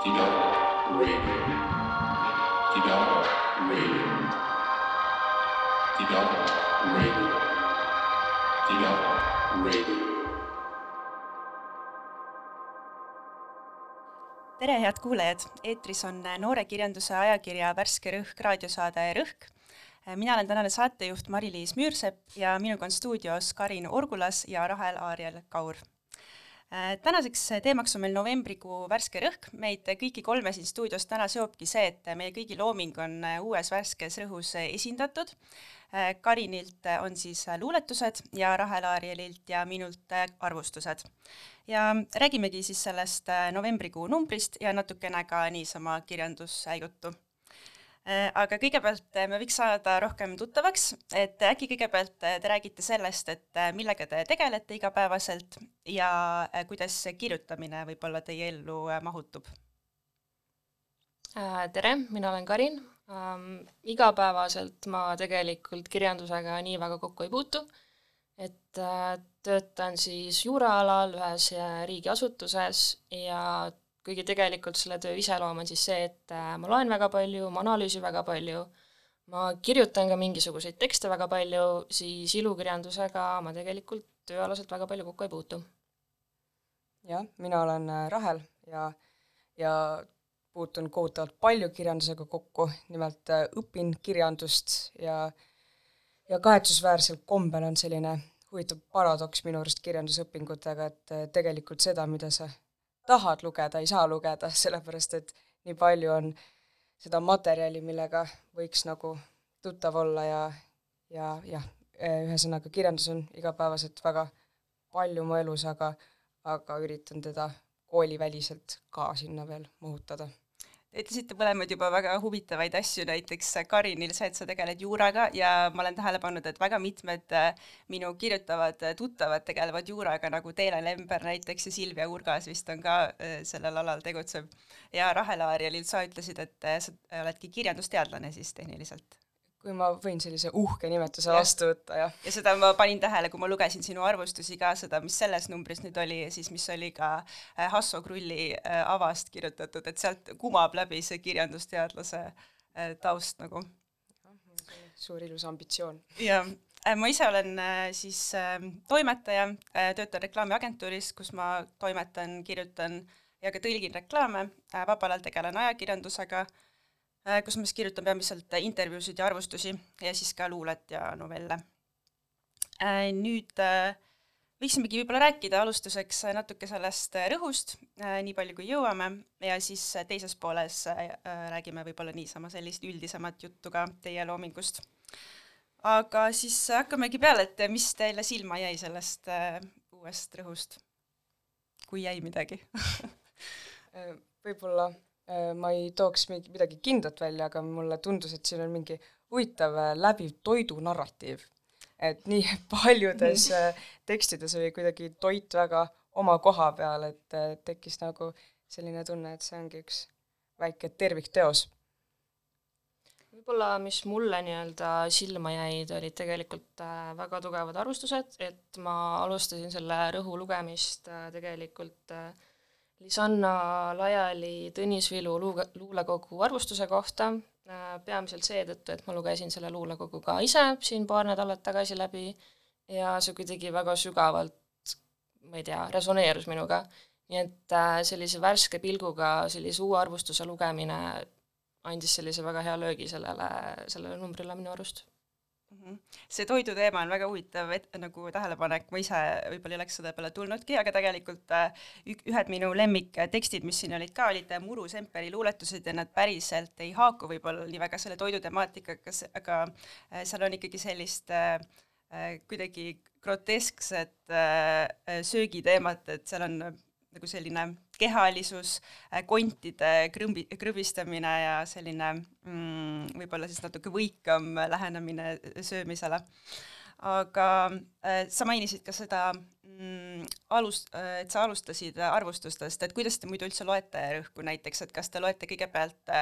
Develop Radio. Develop Radio. Develop Radio. Develop Radio. tere, head kuulajad, eetris on noorekirjanduse ajakirja Värske Rõhk raadiosaade Rõhk. mina olen tänane saatejuht Mari-Liis Müürsepp ja minuga on stuudios Karin Orgulas ja Rahel Aariel Kaur tänaseks teemaks on meil novembrikuu värske rõhk, meid kõiki kolme siin stuudios täna seobki see, et meie kõigi looming on äh, uues värskes rõhus esindatud. Äh, Karinilt on siis luuletused ja Rahel Aarielilt ja minult arvustused. ja räägimegi siis sellest novembrikuu numbrist ja natukene ka niisama kirjandusjuttu Äh, aga kõigepealt äh, me võiks saada rohkem tuttavaks, et äkki kõigepealt äh, te räägite sellest, et millega te tegelete igapäevaselt ja kuidas kirjutamine võib-olla teie ellu mahutub? tere, mina olen Karin ähm,. igapäevaselt ma tegelikult kirjandusega nii väga kokku ei puutu, et äh, töötan siis juuraalal ühes riigiasutuses ja kuigi tegelikult selle töö iseloom on siis see, et äh, ma loen väga palju, ma analüüsin väga palju, ma kirjutan ka mingisuguseid tekste väga palju, siis ilukirjandusega ma tegelikult tööalaselt väga palju kokku ei puutu. jah, mina olen äh, Rahel ja, ja puutun kohutavalt palju kirjandusega kokku, nimelt äh, õpin kirjandust ja ja kahetsusväärsel kombel on selline huvitav paradoks minu arust kirjandusõpingutega, et tegelikult seda, mida sa tahad lugeda, ei saa lugeda, sellepärast et nii palju on seda materjali, millega võiks nagu tuttav olla ja, ja jah, ühesõnaga kirjandus on igapäevaselt väga palju mu elus, aga, aga üritan teda kooliväliselt ka sinna veel mahutada ütlesite mõlemad juba väga huvitavaid asju, näiteks Karinil see, et sa tegeled juuraga ja ma olen tähele pannud, et väga mitmed äh, minu kirjutavad äh, tuttavad tegelevad juuraga, nagu Teele Lember näiteks ja Silvia Urgas vist on ka äh, sellel alal tegutsev. ja Rahel Aarialil sa ütlesid, et sa oledki kirjandusteadlane siis tehniliselt kui ma võin sellise uhke nimetuse vastu võtta, jah. ja seda ma panin tähele, kui ma lugesin sinu arvustusi ka, seda, mis selles numbris nüüd oli ja siis mis oli ka äh, Hasso Krulli äh, avast kirjutatud, et sealt kumab läbi see kirjandusteadlase äh, taust nagu. suur ilus ambitsioon. jah, ma ise olen siis ähm, toimetaja, töötan reklaamiagentuuris, kus ma toimetan, kirjutan ja ka tõlgin reklaame, vabal ajal tegelen ajakirjandusega kus ma siis kirjutan peamiselt intervjuusid ja arvustusi ja siis ka luulet ja novelle. Äh, nüüd äh, võiksimegi võib-olla rääkida alustuseks natuke sellest rõhust, nii palju kui jõuame, ja siis teises pooles räägime võib-olla niisama sellist üldisemat juttu ka teie loomingust. aga siis hakkamegi peale, et mis teile silma jäi sellest uuest rõhust, kui jäi midagi võib-olla Äh, ma ei tooks mingi, midagi kindlat välja, aga mulle tundus, et siin on mingi huvitav äh, läbiv toidunarratiiv. et nii paljudes äh, tekstides oli kuidagi toit väga oma koha peal, et tekkis nagu selline tunne, et see ongi üks väike tervikteos. võib-olla, mis mulle nii-öelda silma jäid, olid tegelikult väga tugevad arvustused, et ma alustasin selle rõhu lugemist tegelikult äh, Lisanna Laiali Tõnis Vilu luule, luulekogu arvustuse kohta, äh, peamiselt seetõttu, et ma lugesin selle luulekogu ka ise siin paar nädalat tagasi läbi ja see kuidagi väga sügavalt, ma ei tea, resoneerus minuga. nii et äh, sellise värske pilguga sellise uue arvustuse lugemine andis sellise väga hea löögi sellele, sellele numbrile minu arust. See toidu teema on väga huvitav et, nagu tähelepanek, ma ise võib-olla ei oleks selle peale tulnudki, aga tegelikult äh, ühed minu lemmiktekstid, mis siin olid ka, olid äh, Muru Semperi luuletused ja nad päriselt ei haaku võib-olla nii väga selle toidu temaatikaga, aga äh, seal on ikkagi sellist kuidagi groteskset söögiteemat, et seal on nagu selline kehalisus, äh, kontide krõmbi, krõbistamine ja selline mm, võib-olla siis natuke võikam lähenemine söömisele. aga äh, sa mainisid ka seda mm, alust- äh,, et sa alustasid arvustustest, et kuidas te muidu üldse loete rõhku näiteks, et kas te loete kõigepealt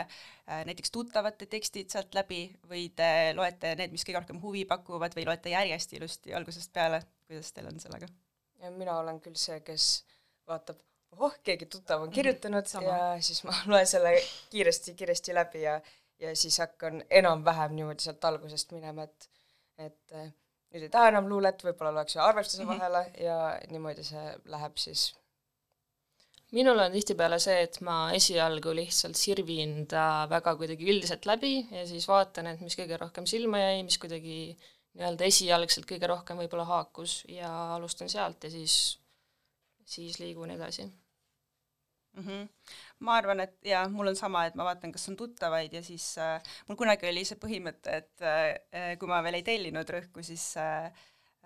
näiteks tuttavate tekstid sealt läbi või te loete need, mis kõige rohkem huvi pakuvad või loete järjest ilusti algusest peale, kuidas teil on sellega? mina olen küll see, kes vaatab ohoh, keegi tuttav on kirjutanud Sama. ja siis ma loen selle kiiresti-kiiresti läbi ja ja siis hakkan enam-vähem niimoodi sealt algusest minema, et et eh, nüüd ei taha enam luulet, võib-olla loeks ühe arvestuse Mhm. vahele ja niimoodi see läheb siis minul on tihtipeale see, et ma esialgu lihtsalt sirvin ta väga kuidagi üldiselt läbi ja siis vaatan, et mis kõige rohkem silma jäi, mis kuidagi nii-öelda esialgselt kõige rohkem võib-olla haakus ja alustan sealt ja siis, siis liigun edasi. mm. -hmm. ma arvan, et jaa, mul on sama, et ma vaatan, kas on tuttavaid ja siis äh, mul kunagi oli see põhimõte, et äh, kui ma veel ei tellinud rõhku, siis äh,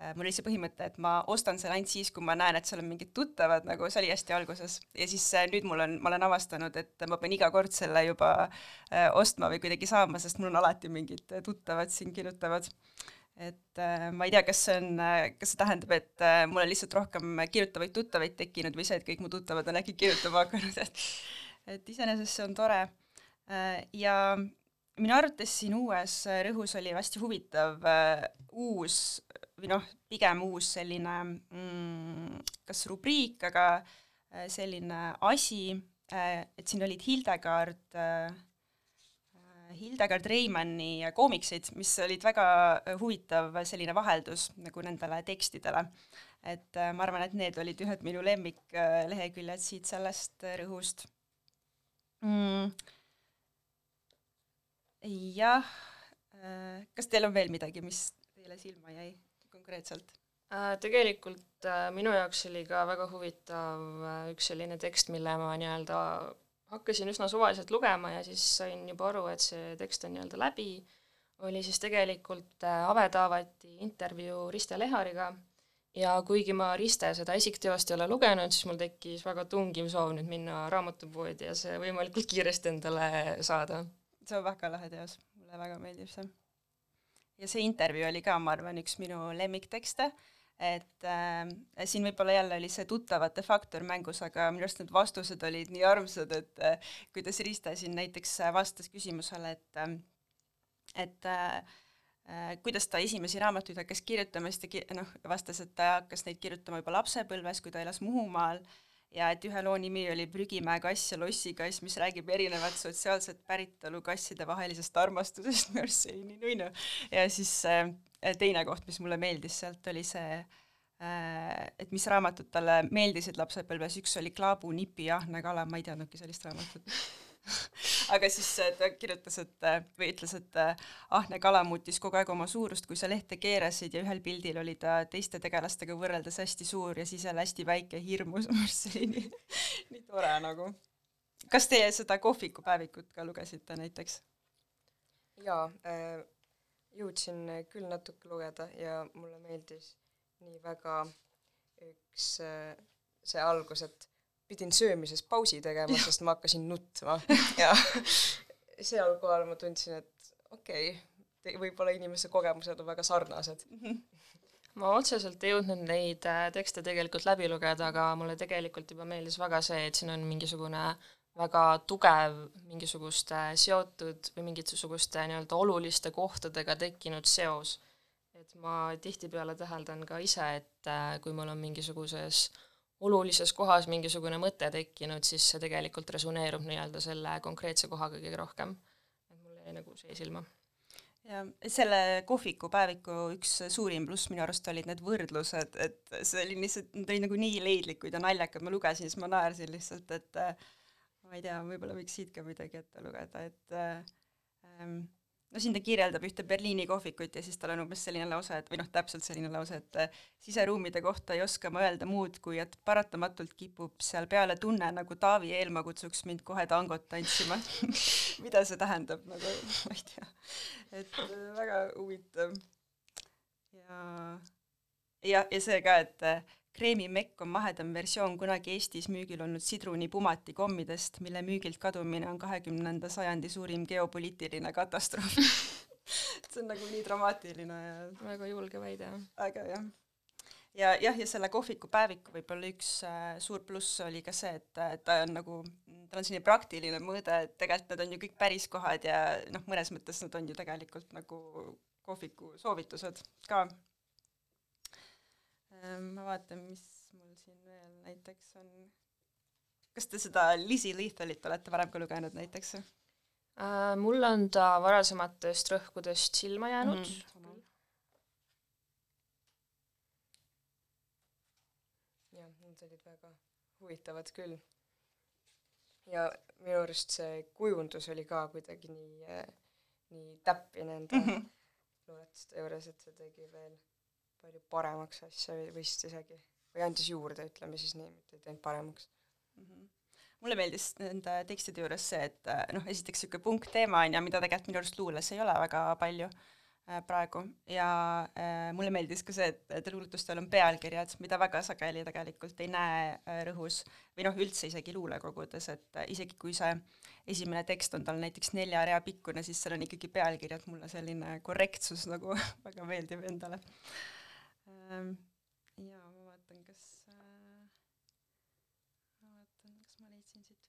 äh, mul oli see põhimõte, et ma ostan selle ainult siis, kui ma näen, et seal on mingid tuttavad, nagu see oli hästi alguses. ja siis äh, nüüd mul on, ma olen avastanud, et ma pean iga kord selle juba äh, ostma või kuidagi saama, sest mul on alati mingid äh, tuttavad siin kirjutavad et äh, ma ei tea, kas see on äh,, kas see tähendab, et äh, mul on lihtsalt rohkem kirjutavaid tuttavaid tekkinud või see, et kõik mu tuttavad on äkki kirjutama hakanud, et et iseenesest see on tore. Ja minu arvates siin uues Rõhus oli hästi huvitav uus või noh, pigem uus selline mm, kas rubriik, aga selline asi et siin olid Hildegard Hildegard Reimanni koomiksid, mis olid väga äh, huvitav selline vaheldus nagu nendele tekstidele. et äh, ma arvan, et need olid ühed minu lemmikleheküljed siit sellest äh, rõhust mm.. jah, kas teil on veel midagi, mis teile silma jäi konkreetselt? Äh, tegelikult äh, minu jaoks oli ka väga huvitav äh, üks selline tekst, mille ma nii-öelda hakkasin üsna suvaliselt lugema ja siis sain juba aru, et see tekst on nii-öelda läbi, oli siis tegelikult Ave Taavati intervjuu Riste Lehariga ja kuigi ma Riste seda esikteost ei ole lugenud, siis mul tekkis väga tungiv soov nüüd minna raamatupoodi ja see võimalikult kiiresti endale saada. see on väga lahe teos, mulle väga meeldib see. ja see intervjuu oli ka, ma arvan, üks minu lemmiktekste et äh, siin võib-olla jälle oli see tuttavate faktor mängus, aga minu arust need vastused olid nii armsad, et äh, kuidas Riista siin näiteks vastas küsimusele, et äh, et äh, kuidas ta esimesi raamatuid hakkas kirjutama, siis ta ki-, noh, vastas, et ta hakkas neid kirjutama juba lapsepõlves, kui ta elas Muhumaal, ja et ühe loo nimi oli Prügimäe kass ja lossikass, mis räägib erinevat sotsiaalset päritolu kasside vahelisest armastusest, minu arust see oli nii nunnu. ja siis äh, teine koht, mis mulle meeldis sealt, oli see äh, et mis raamatud talle meeldisid lapsepõlves, üks oli Klaabu nipi ja ahne kala, ma ei teadnudki sellist raamatut aga siis äh, ta kirjutas, et või ütles, et ahne kala muutis kogu aeg oma suurust, kui sa lehte keerasid ja ühel pildil oli ta teiste tegelastega võrreldes hästi suur ja siis jälle hästi väike ja hirmus, see oli nii, nii tore nagu. kas teie seda kohvikupäevikut ka lugesite näiteks? jaa äh,, jõudsin küll natuke lugeda ja mulle meeldis nii väga üks äh, see algus, et pidin söömises pausi tegema, sest ma hakkasin nutma. Ja seal kohal ma tundsin, et okei okay,, võib-olla inimese kogemused on väga sarnased. ma otseselt ei jõudnud neid äh, tekste tegelikult läbi lugeda, aga mulle tegelikult juba meeldis väga see, et siin on mingisugune väga tugev mingisuguste seotud või mingisuguste nii-öelda oluliste kohtadega tekkinud seos. et ma tihtipeale täheldan ka ise, et äh, kui mul on mingisuguses olulises kohas mingisugune mõte tekkinud, siis see tegelikult resoneerub nii-öelda selle konkreetse kohaga kõige rohkem. et mul jäi nagu see silma ja selle kohvikupäeviku üks suurim pluss minu arust olid need võrdlused, et see oli lihtsalt, need olid nagu nii leidlikud ja naljakad, ma lugesin, siis ma naersin lihtsalt, et äh, ma ei tea, võib-olla võiks siit ka midagi ette lugeda, et ähm, no siin ta kirjeldab ühte Berliini kohvikut ja siis tal on umbes selline lause, et või noh, täpselt selline lause, et äh, siseruumide kohta ei oska ma öelda muud, kui et paratamatult kipub seal peale tunne, nagu Taavi Eelma kutsuks mind kohe tangot tantsima mida see tähendab, nagu ma ei tea. et äh, väga huvitav. ja, ja, ja see ka, et äh, kreemimekk on mahedam versioon kunagi Eestis müügil olnud sidruni pumati kommidest, mille müügilt kadumine on kahekümnenda sajandi suurim geopoliitiline katastroof see on nagu nii dramaatiline ja väga julge väide. äge jah. ja jah, ja selle kohvikupäeviku võib-olla üks äh, suur pluss oli ka see, et äh, ta on nagu, tal on selline praktiline mõõde, et tegelikult need on ju kõik päris kohad ja noh, mõnes mõttes nad on ju tegelikult nagu kohviku soovitused ka ma vaatan, mis mul siin veel näiteks on. kas te seda Lizzie Lethalit olete varem ka lugenud näiteks? äh,. mul on ta varasematest rõhkudest silma jäänud mm. jah, need olid väga huvitavad küll. ja minu arust see kujundus oli ka kuidagi nii äh,, nii täppi nende mm -hmm. luuletuste juures, et see tegi veel palju paremaks asja vist isegi. või andis juurde, ütleme siis nii, mitte ei teinud paremaks mm. -hmm mulle meeldis nende tekstide juures see, et äh, noh, esiteks niisugune punkteema on ju, mida tegelikult minu arust luules ei ole väga palju äh, praegu ja äh, mulle meeldis ka see, et luuletustel on pealkirjad, mida väga sageli tegelikult ei näe rõhus või noh, üldse isegi luulekogudes, et isegi kui see esimene tekst on tal näiteks nelja rea pikkune, siis seal on ikkagi pealkirjad, mulle selline korrektsus nagu väga meeldib endale ähm,. jaa, ma vaatan, kas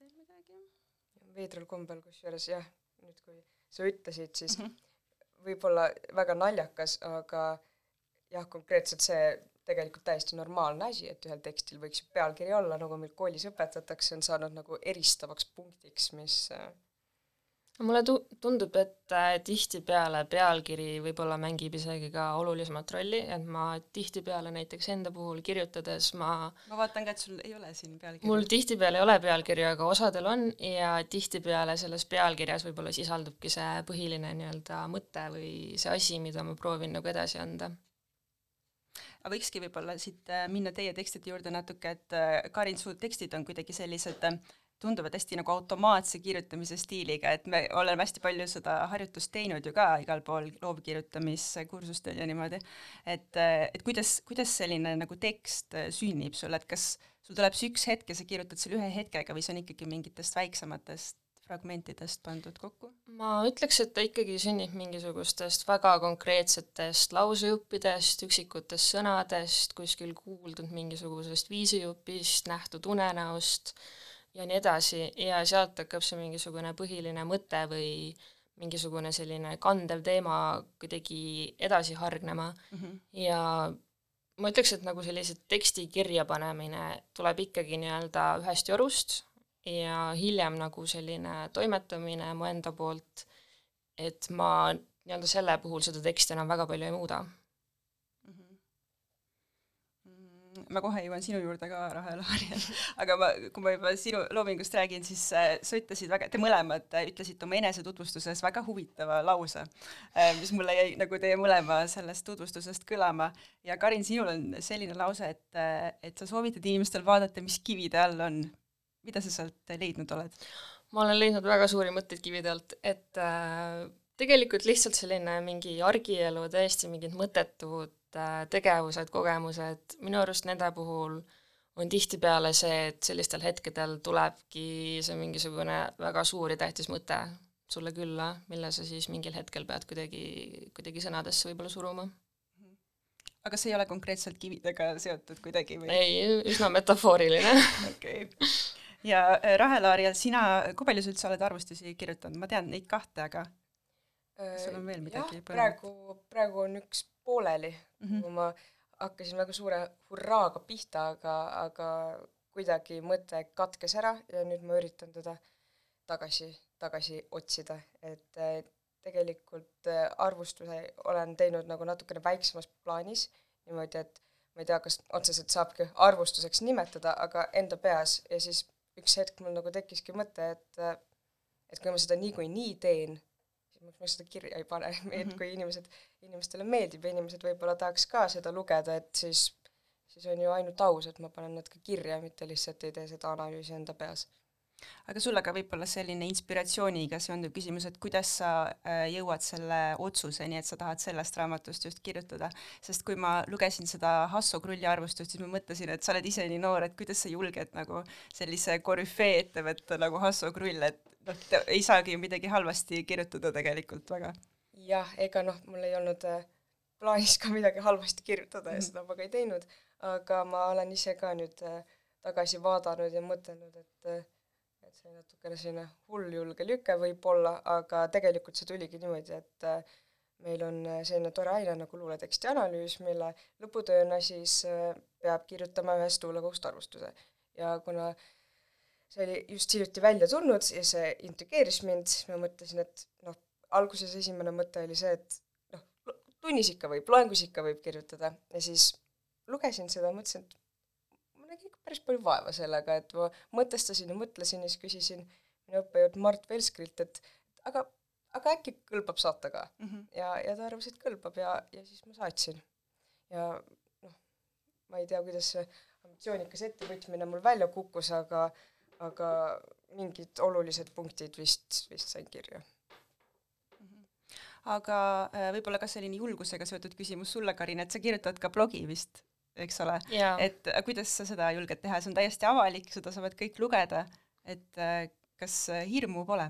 veel midagi? veidral kombel, kusjuures jah, nüüd kui sa ütlesid, siis mm -hmm. võib-olla väga naljakas, aga jah, konkreetselt see tegelikult täiesti normaalne asi, et ühel tekstil võiks ju pealkiri olla, nagu meil koolis õpetatakse, on saanud nagu eristavaks punktiks, mis äh, mulle tu-, tundub, et äh, tihtipeale pealkiri võib-olla mängib isegi ka olulisemat rolli, et ma tihtipeale näiteks enda puhul kirjutades ma ma vaatan ka, et sul ei ole siin pealkirja. mul tihtipeale ei ole pealkirja, aga osadel on ja tihtipeale selles pealkirjas võib-olla sisaldubki see põhiline nii-öelda mõte või see asi, mida ma proovin nagu edasi anda aga võikski võib-olla siit äh, minna teie tekstide juurde natuke, et äh, Karin, su tekstid on kuidagi sellised tunduvad hästi nagu automaatse kirjutamise stiiliga, et me oleme hästi palju seda harjutust teinud ju ka igal pool loovkirjutamiskursustel ja niimoodi, et, et kuidas, kuidas selline nagu tekst sünnib sul, et kas sul tuleb see üks hetk ja sa kirjutad selle ühe hetkega või see on ikkagi mingitest väiksematest fragmentidest pandud kokku? ma ütleks, et ta ikkagi sünnib mingisugustest väga konkreetsetest lausejuppidest, üksikutest sõnadest, kuskil kuuldud mingisugusest viisijupist, nähtud unenäost ja nii edasi. Ja sealt hakkab see mingisugune põhiline mõte või mingisugune selline kandev teema kuidagi edasi hargnema. Mm -hmm. ja ma ütleks, et nagu sellise teksti kirjapanemine tuleb ikkagi nii-öelda ühest jorust ja hiljem nagu selline toimetamine mu enda poolt, et ma nii-öelda selle puhul seda teksti enam väga palju ei muuda ma kohe jõuan sinu juurde ka, Rahel Aarjal, aga ma, kui ma juba sinu loomingust räägin, siis äh, sa ütlesid väga, te mõlemad äh, ütlesite oma enesetutvustuses väga huvitava lause äh,, mis mulle jäi nagu teie mõlema sellest tutvustusest kõlama. ja Karin, sinul on selline lause, et, et sa soovitad inimestel vaadata, mis kivide all on. mida sa sealt leidnud oled? ma olen leidnud väga suuri mõtteid kivide alt, et äh, tegelikult lihtsalt selline mingi argielu, täiesti mingid mõttetud Äh, tegevused, kogemused, minu arust nende puhul on tihtipeale see, et sellistel hetkedel tulebki see mingisugune väga suur ja tähtis mõte sulle külla, mille sa siis mingil hetkel pead kuidagi, kuidagi sõnadesse võib-olla suruma. aga see ei ole konkreetselt kividega seotud kuidagi või? ei, üsna metafooriline okei okay. ja äh, Rahel Aarjal, sina, kui palju sa üldse oled arvustusi kirjutanud, ma tean neid kahte, aga kas sul on veel midagi? jah, praegu, praegu on üks pooleli mm, -hmm. kui ma hakkasin väga suure hurraaga pihta, aga, aga kuidagi mõte katkes ära ja nüüd ma üritan teda tagasi, tagasi otsida, et tegelikult äh, arvustuse olen teinud nagu natukene väiksemas plaanis, niimoodi, et ma ei tea, kas otseselt saabki arvustuseks nimetada, aga enda peas ja siis üks hetk mul nagu tekkiski mõte, et et kui ma seda niikuinii teen, miks ma seda kirja ei pane, et mhm. kui inimesed, inimestele meeldib ja inimesed võib-olla tahaks ka seda lugeda, et siis, siis on ju ainult aus, et ma panen need ka kirja, mitte lihtsalt ei tee seda analüüsi enda peas aga sulle ka võib-olla selline inspiratsiooniga seonduv küsimus, et kuidas sa äh, jõuad selle otsuseni, et sa tahad sellest raamatust just kirjutada, sest kui ma lugesin seda Hasso Krulli arvustust, siis ma mõtlesin, et sa oled ise nii noor, et kuidas sa julged nagu sellise korüfee ette võtta nagu Hasso Krull, et noh, ei saagi ju midagi halvasti kirjutada tegelikult väga. jah, ega noh, mul ei olnud äh, plaanis ka midagi halvasti kirjutada ja mm -hmm. seda ma ka ei teinud, aga ma olen ise ka nüüd äh, tagasi vaadanud ja mõtelnud, et et see natukene selline hulljulge lüke võib-olla, aga tegelikult see tuligi niimoodi, et meil on selline tore aine nagu luuleteksti analüüs, mille lõputööna siis peab kirjutama ühest luulekohust arvustuse. ja kuna see oli just hiljuti välja tulnud ja see intrigeeris mind, ma mõtlesin, et noh, alguses esimene mõte oli see, et noh, tunnis ikka võib, loengus ikka võib kirjutada ja siis lugesin seda, mõtlesin, et päris palju vaeva sellega, et ma mõtestasin ja mõtlesin ja siis küsisin minu õppejõud Mart Velskrilt, et aga, aga äkki kõlbab saata ka mm. -hmm. ja, ja ta arvas, et kõlbab ja, ja siis ma saatsin. ja noh, ma ei tea, kuidas see ambitsioonikas ettevõtmine mul välja kukkus, aga aga mingid olulised punktid vist, vist sain kirja. aga äh, võib-olla ka selline julgusega seotud küsimus sulle, Karin, et sa kirjutad ka blogi vist, eks ole? et äh, kuidas sa seda julged teha, see on täiesti avalik, seda saavad kõik lugeda, et äh, kas hirmu pole?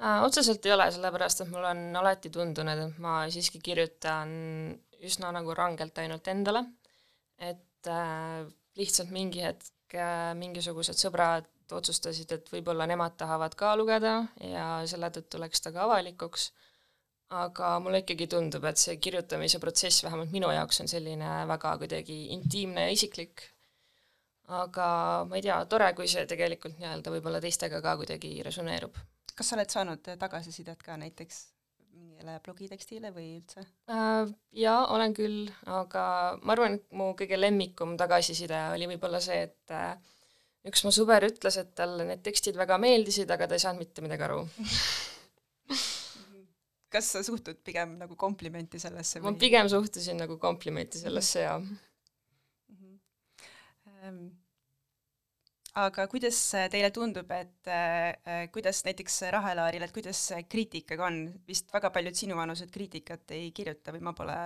Äh,? otseselt ei ole, sellepärast et mul on alati tundunud, et ma siiski kirjutan üsna nagu rangelt ainult endale, et äh, lihtsalt mingi hetk äh, mingisugused sõbrad otsustasid, et võib-olla nemad tahavad ka lugeda ja selle tõttu läks ta ka avalikuks, aga mulle ikkagi tundub, et see kirjutamise protsess, vähemalt minu jaoks, on selline väga kuidagi intiimne ja isiklik, aga ma ei tea, tore, kui see tegelikult nii-öelda võib-olla teistega ka kuidagi resoneerub. kas sa oled saanud tagasisidet ka näiteks mingile blogitekstile või üldse äh,? Jaa, olen küll, aga ma arvan, et mu kõige lemmikum tagasiside oli võib-olla see, et äh, üks mu sõber ütles, et talle need tekstid väga meeldisid, aga ta ei saanud mitte midagi aru kas sa suhtud pigem nagu komplimenti sellesse või? ma pigem suhtusin nagu komplimenti sellesse, jaa mm. -hmm. aga kuidas teile tundub, et äh, kuidas näiteks Rahelaarile, et kuidas kriitikaga on, vist väga paljud sinuvanused kriitikat ei kirjuta või ma pole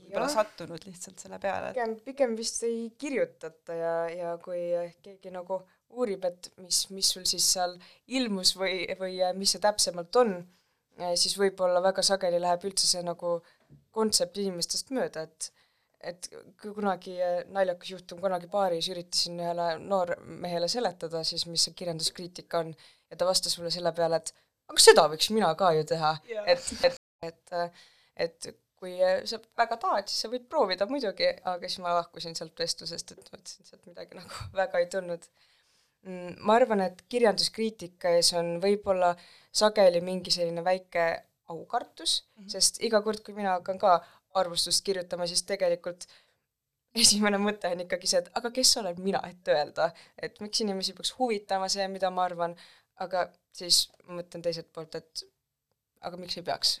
võib-olla sattunud lihtsalt selle peale. pigem, pigem vist ei kirjutata ja, ja kui keegi nagu uurib, et mis, mis sul siis seal ilmus või, või mis see täpsemalt on, siis võib-olla väga sageli läheb üldse see nagu kontsept inimestest mööda, et et kunagi naljakas juhtum, kunagi baaris üritasin ühele noormehele seletada siis, mis see kirjanduskriitika on ja ta vastas mulle selle peale, et aga seda võiks mina ka ju teha yeah., et, et, et, et kui äh, sa väga tahad, siis sa võid proovida muidugi, aga siis ma lahkusin sealt vestlusest, et mõtlesin, et sealt midagi nagu väga ei tulnud. Mm, ma arvan, et kirjanduskriitika ees on võib-olla sageli mingi selline väike aukartus mm, -hmm. sest iga kord, kui mina hakkan ka arvustust kirjutama, siis tegelikult esimene mõte on ikkagi see, et aga kes olen mina, et öelda, et miks inimesi peaks huvitama see, mida ma arvan, aga siis ma mõtlen teiselt poolt, et aga miks ei peaks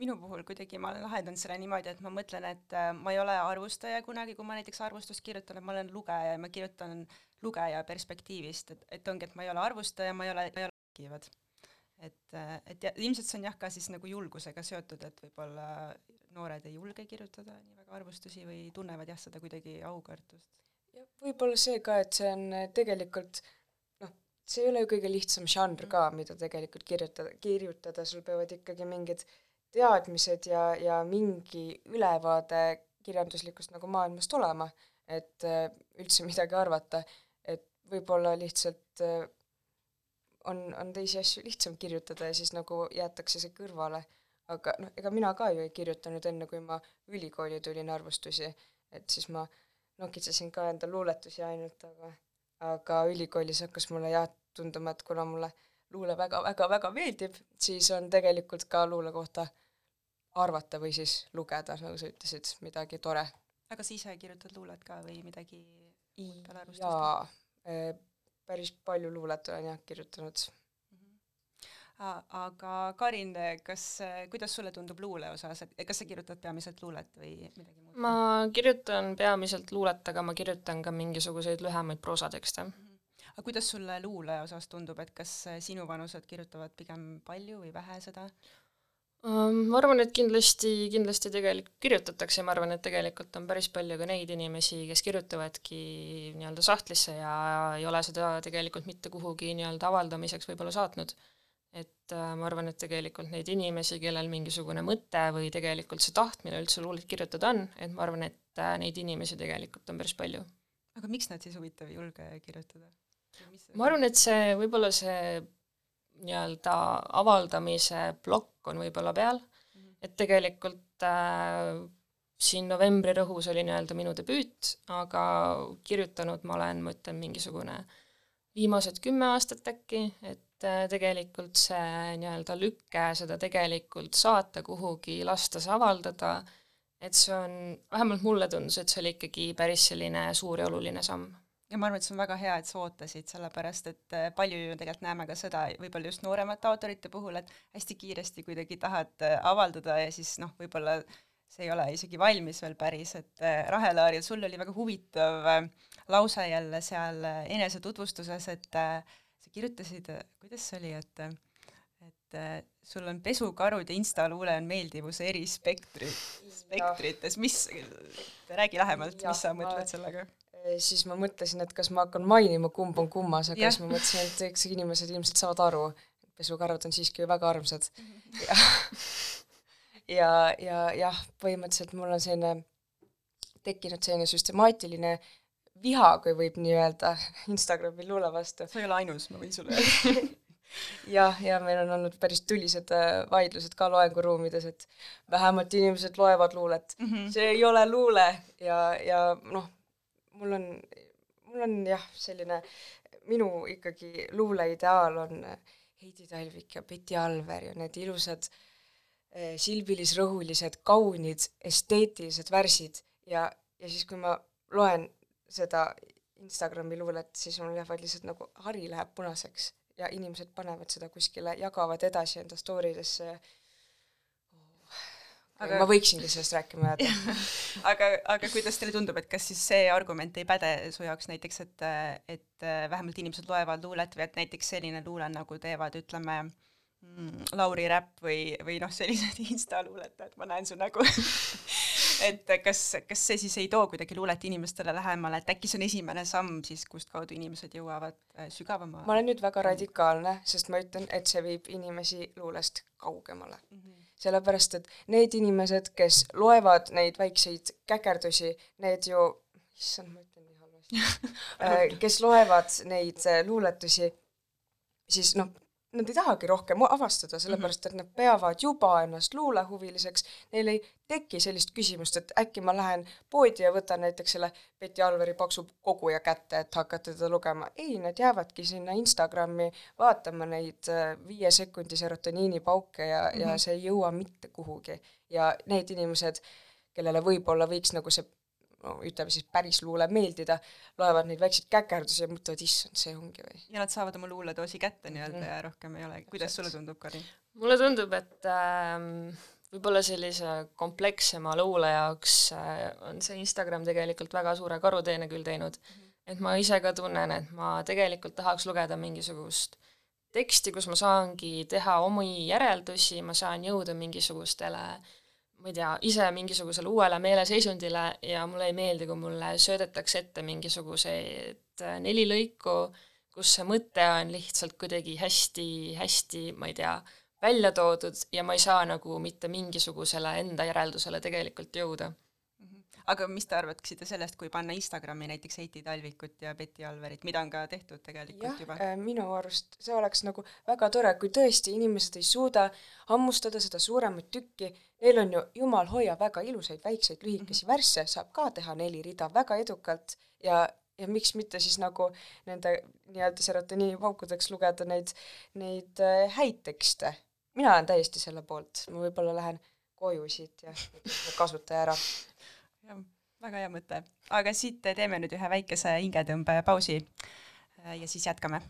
minu puhul kuidagi ma lahendan selle niimoodi, et ma mõtlen, et äh, ma ei ole arvustaja kunagi, kui ma näiteks arvustust kirjutan, et ma olen lugeja ja ma kirjutan lugeja perspektiivist, et, et ongi, et ma ei ole arvustaja, ma ei ole, ma ei ole rääkivad. et, et ja ilmselt see on jah, ka siis nagu julgusega seotud, et võib-olla noored ei julge kirjutada nii väga arvustusi või tunnevad jah, seda kuidagi aukartust. jah, võib-olla see ka, et see on äh, tegelikult noh, see ei ole ju kõige lihtsam žanr ka, mida tegelikult kirjutada, kirjutada, sul peavad ikkagi mingid teadmised ja, ja mingi ülevaade kirjanduslikust nagu maailmast olema, et äh, üldse midagi arvata, võib-olla lihtsalt äh, on, on teisi asju lihtsam kirjutada ja siis nagu jäetakse see kõrvale. aga noh, ega mina ka ju ei kirjutanud enne, kui ma ülikooli tulin arvustusi, et siis ma nokitsesin ka enda luuletusi ainult, aga aga ülikoolis hakkas mulle jah tunduma, et kuna mulle luule väga-väga-väga meeldib, siis on tegelikult ka luule kohta arvata või siis lugeda, nagu sa ütlesid, midagi tore. aga sa ise kirjutad luulet ka või midagi peale arvustust? E, päris palju luulet olen jah kirjutanud mhm. aga Karin, kas, kuidas sulle tundub luule osas, et kas sa kirjutad peamiselt luulet või midagi muud? ma kirjutan peamiselt luulet, aga ma kirjutan ka mingisuguseid lühemaid proosatekste mm. -hmm. aga kuidas sulle luule osas tundub, et kas sinuvanused kirjutavad pigem palju või vähe seda? Ma arvan, et kindlasti, kindlasti tegelikult kirjutatakse, ma arvan, et tegelikult on päris palju ka neid inimesi, kes kirjutavadki nii-öelda sahtlisse ja ei ole seda tegelikult mitte kuhugi nii-öelda avaldamiseks võib-olla saatnud. et äh, ma arvan, et tegelikult neid inimesi, kellel mingisugune mõte või tegelikult see tahtmine üldse luulet kirjutada on, et ma arvan, et äh, neid inimesi tegelikult on päris palju. aga miks nad siis huvitav ei julge kirjutada? ma arvan, et see, võib-olla see nii-öelda avaldamise plokk on võib-olla peal -hmm. et tegelikult äh, siin novembri rõhus oli nii-öelda minu debüüt, aga kirjutanud ma olen, ma ütlen, mingisugune viimased kümme aastat äkki, et äh, tegelikult see nii-öelda lükke seda tegelikult saata kuhugi, lasta see avaldada, et see on, vähemalt mulle tundus, et see oli ikkagi päris selline suur ja oluline samm ja ma arvan, et see on väga hea, et sa ootasid, sellepärast et äh, palju ju tegelikult näeme ka seda, võib-olla just nooremate autorite puhul, et hästi kiiresti kuidagi tahad äh, avaldada ja siis noh, võib-olla see ei ole isegi valmis veel päris, et Rahelaaril, sul oli väga huvitav lause jälle seal enesetutvustuses, et sa kirjutasid, kuidas see oli, et et sul on pesukarud ja instaluule on meeldivuse eri spektri, spektrites, mis, räägi lähemalt, mis sa mõtled sellega? Siis ma mõtlesin, et kas ma hakkan mainima, kumb on kummas, aga siis ma mõtlesin, et eks inimesed ilmselt saavad aru, pesukarud on siiski väga armsad. -hmm. ja, ja, ja jah, põhimõtteliselt mul on selline tekkinud selline süstemaatiline viha, kui võib nii öelda, Instagrami luule vastu. sa ei ole ainus, ma võin sulle öelda jah, ja meil on olnud päris tulised äh, vaidlused ka loenguruumides, et vähemalt inimesed loevad luulet mm. -hmm. see ei ole luule ja, ja noh, mul on, mul on jah, selline, minu ikkagi luule ideaal on Heidi Talvik ja Betty Alver ja need ilusad äh, silbilis-rõhulised, kaunid, esteetilised värsid. Ja, ja siis, kui ma loen seda Instagrami luulet, siis mul lähevad lihtsalt nagu hari läheb punaseks ja inimesed panevad seda kuskile, jagavad edasi enda story desse ja aga ma võiksingi sellest rääkima jääda aga, aga kuidas teile tundub, et kas siis see argument ei päde su jaoks näiteks, et, et vähemalt inimesed loevad luulet või et näiteks selline luule, nagu teevad, ütleme, mm, Lauri Räpp või, või noh, sellised insta luuletajad, ma näen su nägu et kas, kas see siis ei too kuidagi luulet inimestele lähemale, et äkki see on esimene samm siis, kustkaudu inimesed jõuavad äh, sügavama ma olen nüüd väga radikaalne, sest ma ütlen, et see viib inimesi luulest kaugemale mm. -hmm. Sellepärast, et need inimesed, kes loevad neid väikseid käkerdusi, need ju, issand, ma ütlen nii halvasti äh, kes loevad neid äh, luuletusi, siis noh, nad ei tahagi rohkem avastada, sellepärast et nad peavad juba ennast luulehuviliseks, neil ei teki sellist küsimust, et äkki ma lähen poodi ja võtan näiteks selle Betty Alveri paksu koguja kätte, et hakata teda lugema. ei, nad jäävadki sinna Instagrami vaatama neid äh, viie sekundi serotoniinipauke ja mm, -hmm. ja mhm. see ei jõua mitte kuhugi. ja need inimesed, kellele võib-olla võiks nagu see no ütleme siis päris luule meeldida, loevad neid väikseid käkerdusi ja mõtlevad, issand, see ongi või. ja nad saavad oma luuledoosi kätte nii-öelda mm -hmm. ja rohkem ei olegi. kuidas sulle tundub, Karin? mulle tundub, et äh, võib-olla sellise komplekssema luule jaoks äh, on see Instagram tegelikult väga suure karuteene küll teinud mm. -hmm. et ma ise ka tunnen, et ma tegelikult tahaks lugeda mingisugust teksti, kus ma saangi teha omi järeldusi, ma saan jõuda mingisugustele äh, ma ei tea, ise mingisugusele uuele meeleseisundile ja mulle ei meeldi, kui mulle söödetakse ette mingisugused äh, neli lõiku, kus see mõte on lihtsalt kuidagi hästi, hästi, ma ei tea, välja toodud ja ma ei saa nagu mitte mingisugusele enda järeldusele tegelikult jõuda aga mis te arvaksite sellest, kui panna Instagrami näiteks Heiti Talvikut ja Betty Alverit, mida on ka tehtud tegelikult jah, juba? Äh, minu arust see oleks nagu väga tore, kui tõesti inimesed ei suuda hammustada seda suuremat tükki, neil on ju, jumal hoia, väga ilusaid väikseid lühikesi -hmm. värsse, saab ka teha neli rida väga edukalt ja ja miks mitte siis nagu nende nii-öelda serotoniinipaukudeks lugeda neid, neid äh, häid tekste. mina olen täiesti selle poolt, ma võib-olla lähen koju siit ja kasuta ära jah, väga hea mõte. aga siit teeme nüüd ühe väikese hingetõmbepausi ja siis jätkame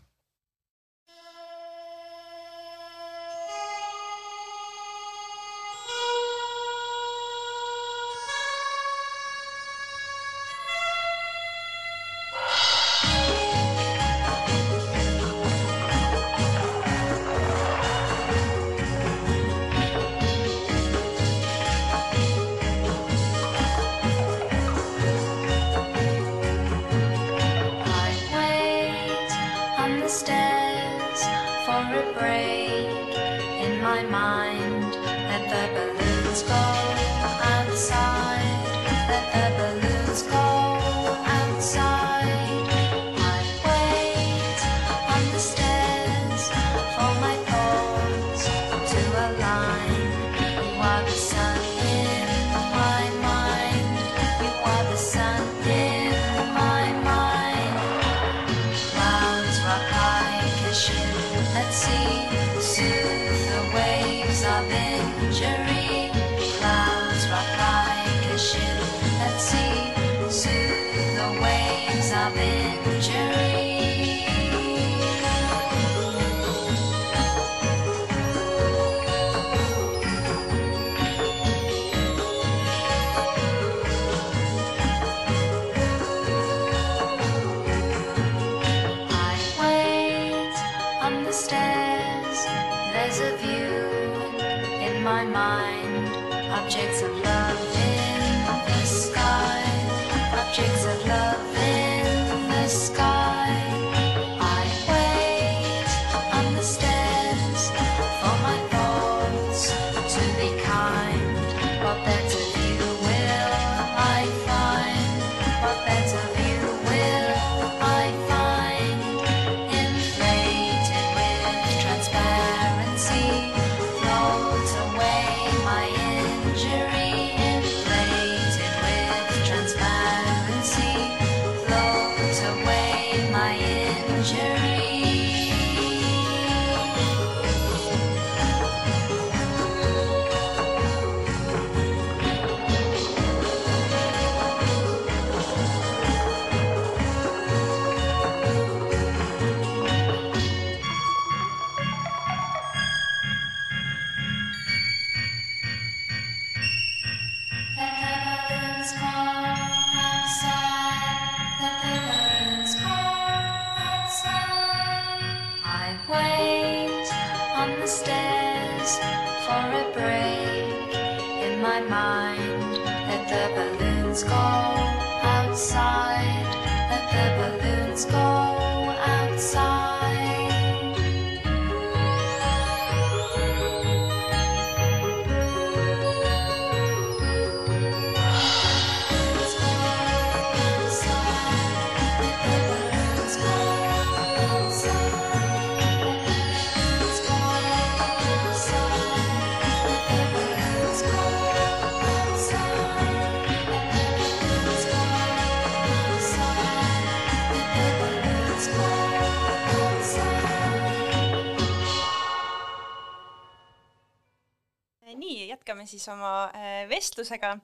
siis oma äh, vestlusega.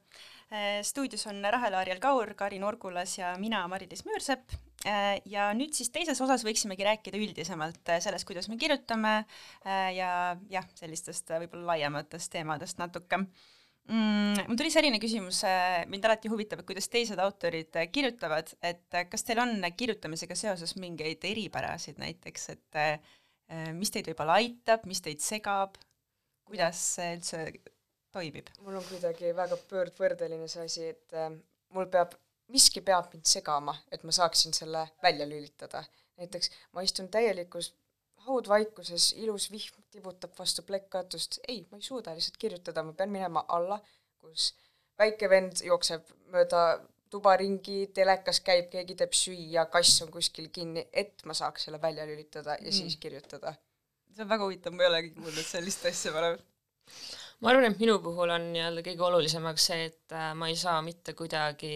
stuudios on Rahel Aariel Kaur, Karin Orgulas ja mina, Mari-Liis Müürsepp. ja nüüd siis teises osas võiksimegi rääkida üldisemalt äh, sellest, kuidas me kirjutame äh, ja jah, sellistest äh, võib-olla laiematest teemadest natuke mm,. mul tuli selline küsimus, mind alati huvitab, et kuidas teised autorid äh, kirjutavad, et äh, kas teil on kirjutamisega seoses mingeid eripärasid näiteks, et äh, mis teid võib-olla aitab, mis teid segab, kuidas üldse toimib? mul on kuidagi väga pöördvõrdeline see asi, et äh, mul peab, miski peab mind segama, et ma saaksin selle välja lülitada. näiteks ma istun täielikus haudvaikuses, ilus vihm tibutab vastu plekkkatust, ei, ma ei suuda lihtsalt kirjutada, ma pean minema alla, kus väike vend jookseb mööda tuba ringi, telekas käib, keegi teeb süüa, kass on kuskil kinni, et ma saaks selle välja lülitada ja mm. siis kirjutada. see on väga huvitav, ma ei olegi kuulnud sellist asja varem. Ma arvan, et minu puhul on nii-öelda kõige olulisemaks see, et äh, ma ei saa mitte kuidagi,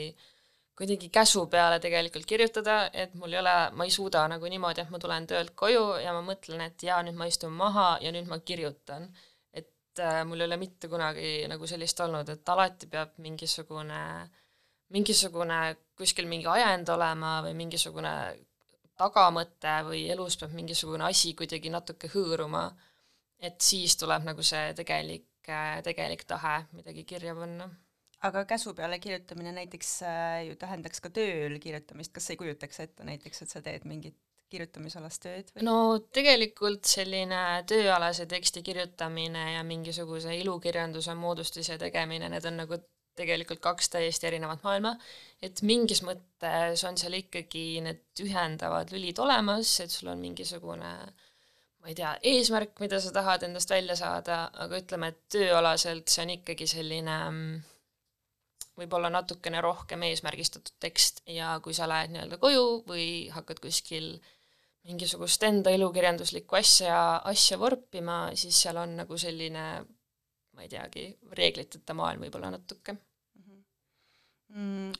kuidagi käsu peale tegelikult kirjutada, et mul ei ole, ma ei suuda nagu niimoodi, et ma tulen töölt koju ja ma mõtlen, et jaa, nüüd ma istun maha ja nüüd ma kirjutan. et äh, mul ei ole mitte kunagi nagu sellist olnud, et alati peab mingisugune, mingisugune kuskil mingi ajend olema või mingisugune tagamõte või elus peab mingisugune asi kuidagi natuke hõõruma, et siis tuleb nagu see tegelik, tegelik tahe midagi kirja panna. aga käsu peale kirjutamine näiteks äh, ju tähendaks ka tööl kirjutamist, kas sa ei kujutaks ette näiteks, et sa teed mingit kirjutamisalast tööd või? no tegelikult selline tööalase teksti kirjutamine ja mingisuguse ilukirjanduse moodustise tegemine, need on nagu tegelikult kaks täiesti erinevat maailma, et mingis mõttes on seal ikkagi need ühendavad lülid olemas, et sul on mingisugune ma ei tea, eesmärk, mida sa tahad endast välja saada, aga ütleme, et tööalaselt see on ikkagi selline mm, võib-olla natukene rohkem eesmärgistatud tekst ja kui sa lähed nii-öelda koju või hakkad kuskil mingisugust enda elukirjanduslikku asja, asja vorpima, siis seal on nagu selline ma ei teagi, reegliteta maailm võib-olla natuke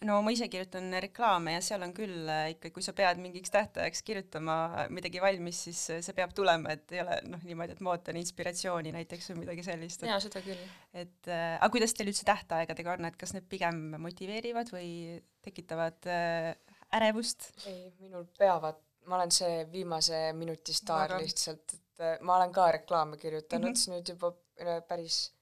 no ma ise kirjutan reklaame ja seal on küll äh, ikka, kui sa pead mingiks tähtajaks kirjutama midagi valmis, siis äh, see peab tulema, et ei ole noh, niimoodi, et ma ootan inspiratsiooni näiteks või midagi sellist, jaa, et seda küll. et äh, aga kuidas teil üldse tähtaegadega on, et kas need pigem motiveerivad või tekitavad äh, ärevust? ei, minul peavad, ma olen see viimase minuti staar Aga- lihtsalt, et äh, ma olen ka reklaame kirjutanud mm -hmm. nüüd juba äh, päris,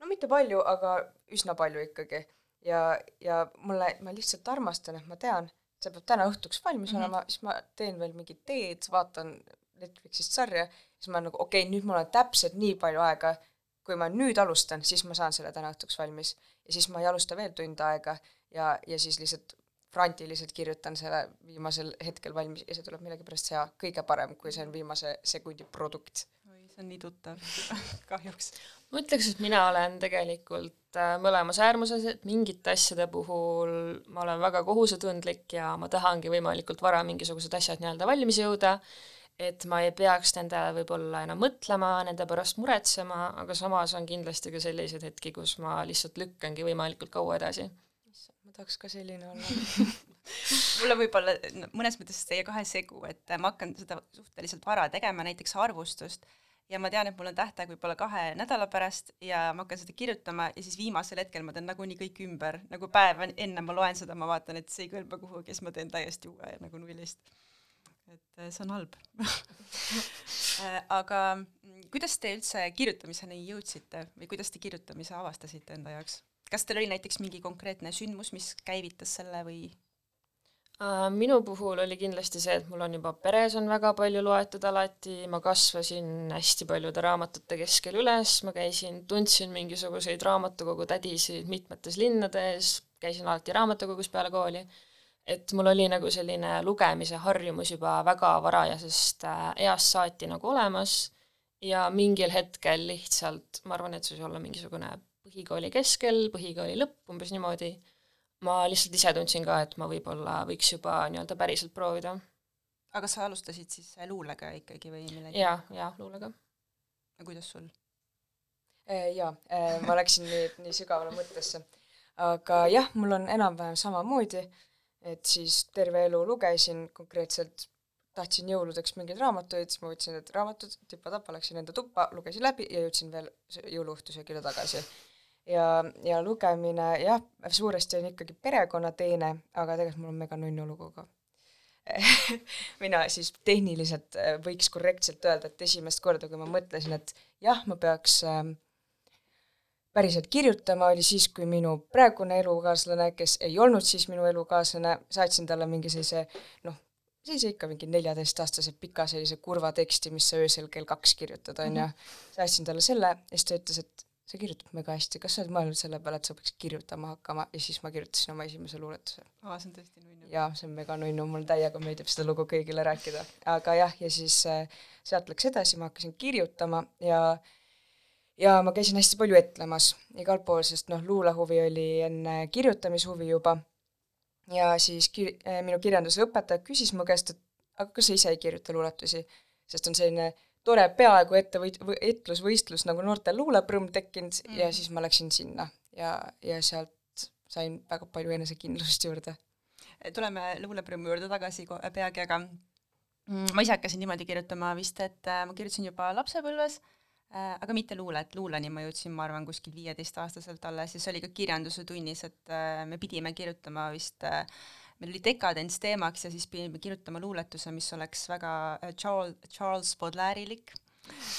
no mitte palju, aga üsna palju ikkagi. Ja, ja mulle, ma lihtsalt armastan, et ma tean, see peab täna õhtuks valmis mm. -hmm. olema, siis ma teen veel mingit teed, vaatan Netflixist sarja, siis ma nagu okei okay,, nüüd mul on täpselt nii palju aega, kui ma nüüd alustan, siis ma saan selle täna õhtuks valmis. ja siis ma ei alusta veel tund aega ja, ja siis lihtsalt frantiliselt kirjutan selle viimasel hetkel valmis ja see tuleb millegipärast hea, kõige parem, kui see on viimase sekundi produkt. See on nii tuttav kahjuks. ma ütleks, et mina olen tegelikult äh, mõlemas äärmuses, et mingite asjade puhul ma olen väga kohusetundlik ja ma tahangi võimalikult vara mingisugused asjad nii-öelda valmis jõuda, et ma ei peaks nende võib-olla enam mõtlema, nende pärast muretsema, aga samas on kindlasti ka selliseid hetki, kus ma lihtsalt lükkangi võimalikult kaua edasi. ma tahaks ka selline olla. mul on võib-olla no, mõnes mõttes teie kahe segu, et ma hakkan seda suhteliselt vara tegema, näiteks arvustust, ja ma tean, et mul on tähtaeg võib-olla kahe nädala pärast ja ma hakkan seda kirjutama ja siis viimasel hetkel ma teen nagunii kõik ümber, nagu päev enne ma loen seda, ma vaatan, et see ei kõlba kuhugi, siis ma teen täiesti uue nagu nullist. et eh, see on halb Eh, aga mm, kuidas te üldse kirjutamiseni jõudsite või kuidas te kirjutamise avastasite enda jaoks? kas teil oli näiteks mingi konkreetne sündmus, mis käivitas selle või Äh, minu puhul oli kindlasti see, et mul on juba peres on väga palju loetud alati, ma kasvasin hästi paljude raamatute keskel üles, ma käisin, tundsin mingisuguseid raamatukogu tädisid mitmetes linnades, käisin alati raamatukogus peale kooli, et mul oli nagu selline lugemise harjumus juba väga varajasest äh, east saati nagu olemas. Ja mingil hetkel lihtsalt, ma arvan, et see võis olla mingisugune põhikooli keskel, põhikooli lõpp, umbes niimoodi, ma lihtsalt ise tundsin ka, et ma võib-olla võiks juba nii-öelda päriselt proovida. aga sa alustasid siis luulega ikkagi või millegi? jaa, jaa, luulega. no kuidas sul? Äh, jaa, ma läksin nii, nii sügavale mõttesse. aga jah, mul on enam-vähem samamoodi, et siis terve elu lugesin konkreetselt, tahtsin jõuludeks mingeid raamatuid, siis ma võtsin need raamatud tipa-tapa, läksin enda tuppa, lugesin läbi ja jõudsin veel sö- jõuluõhtusöögile tagasi. Ja, ja lugemine jah, suuresti on ikkagi perekonnateene, aga tegelikult mul on mega nunnu lugu ka mina siis tehniliselt äh, võiks korrektselt öelda, et esimest korda, kui ma mõtlesin, et jah, ma peaks ähm, päriselt kirjutama, oli siis, kui minu praegune elukaaslane, kes ei olnud siis minu elukaaslane, saatsin talle mingi sellise noh, sellise ikka mingi neljateistaastase pika sellise kurva teksti, mis sa öösel kell kaks kirjutad, on ju. saatsin talle selle ja siis ta ütles, et sa kirjutad mega hästi, kas sa oled mõelnud selle peale, et sa peaks kirjutama hakkama? Ja siis ma kirjutasin oma esimese luuletuse. Aa, see on tõesti nunnu. jaa, see on mega nunnu, mulle täiega meeldib seda lugu kõigile rääkida. aga jah, ja siis äh, sealt läks edasi, ma hakkasin kirjutama ja ja ma käisin hästi palju etlemas. Igal pool, sest noh, luulehuvi oli enne kirjutamishuvi juba. ja siis kir-, äh, minu kirjanduse õpetaja küsis mu käest, et aga kas sa ise ei kirjuta luuletusi, sest on selline tore peaaegu ettevõit-, või etlusvõistlus nagu noortel luuleprõmm tekkinud mm. ja siis ma läksin sinna ja, ja sealt sain väga palju enesekindlust juurde tuleme luuleprõmmu juurde tagasi peagi, aga mm, ma ise hakkasin niimoodi kirjutama vist, et äh, ma kirjutasin juba lapsepõlves äh,, aga mitte luulet, luuleni ma jõudsin, ma arvan, kuskil viieteistaastaselt alles ja see oli ka kirjanduse tunnis, et äh, me pidime kirjutama vist meil oli dekadents teemaks ja siis pidime kirjutama luuletuse, mis oleks väga äh, Charles, Charles Baudelaire'ilik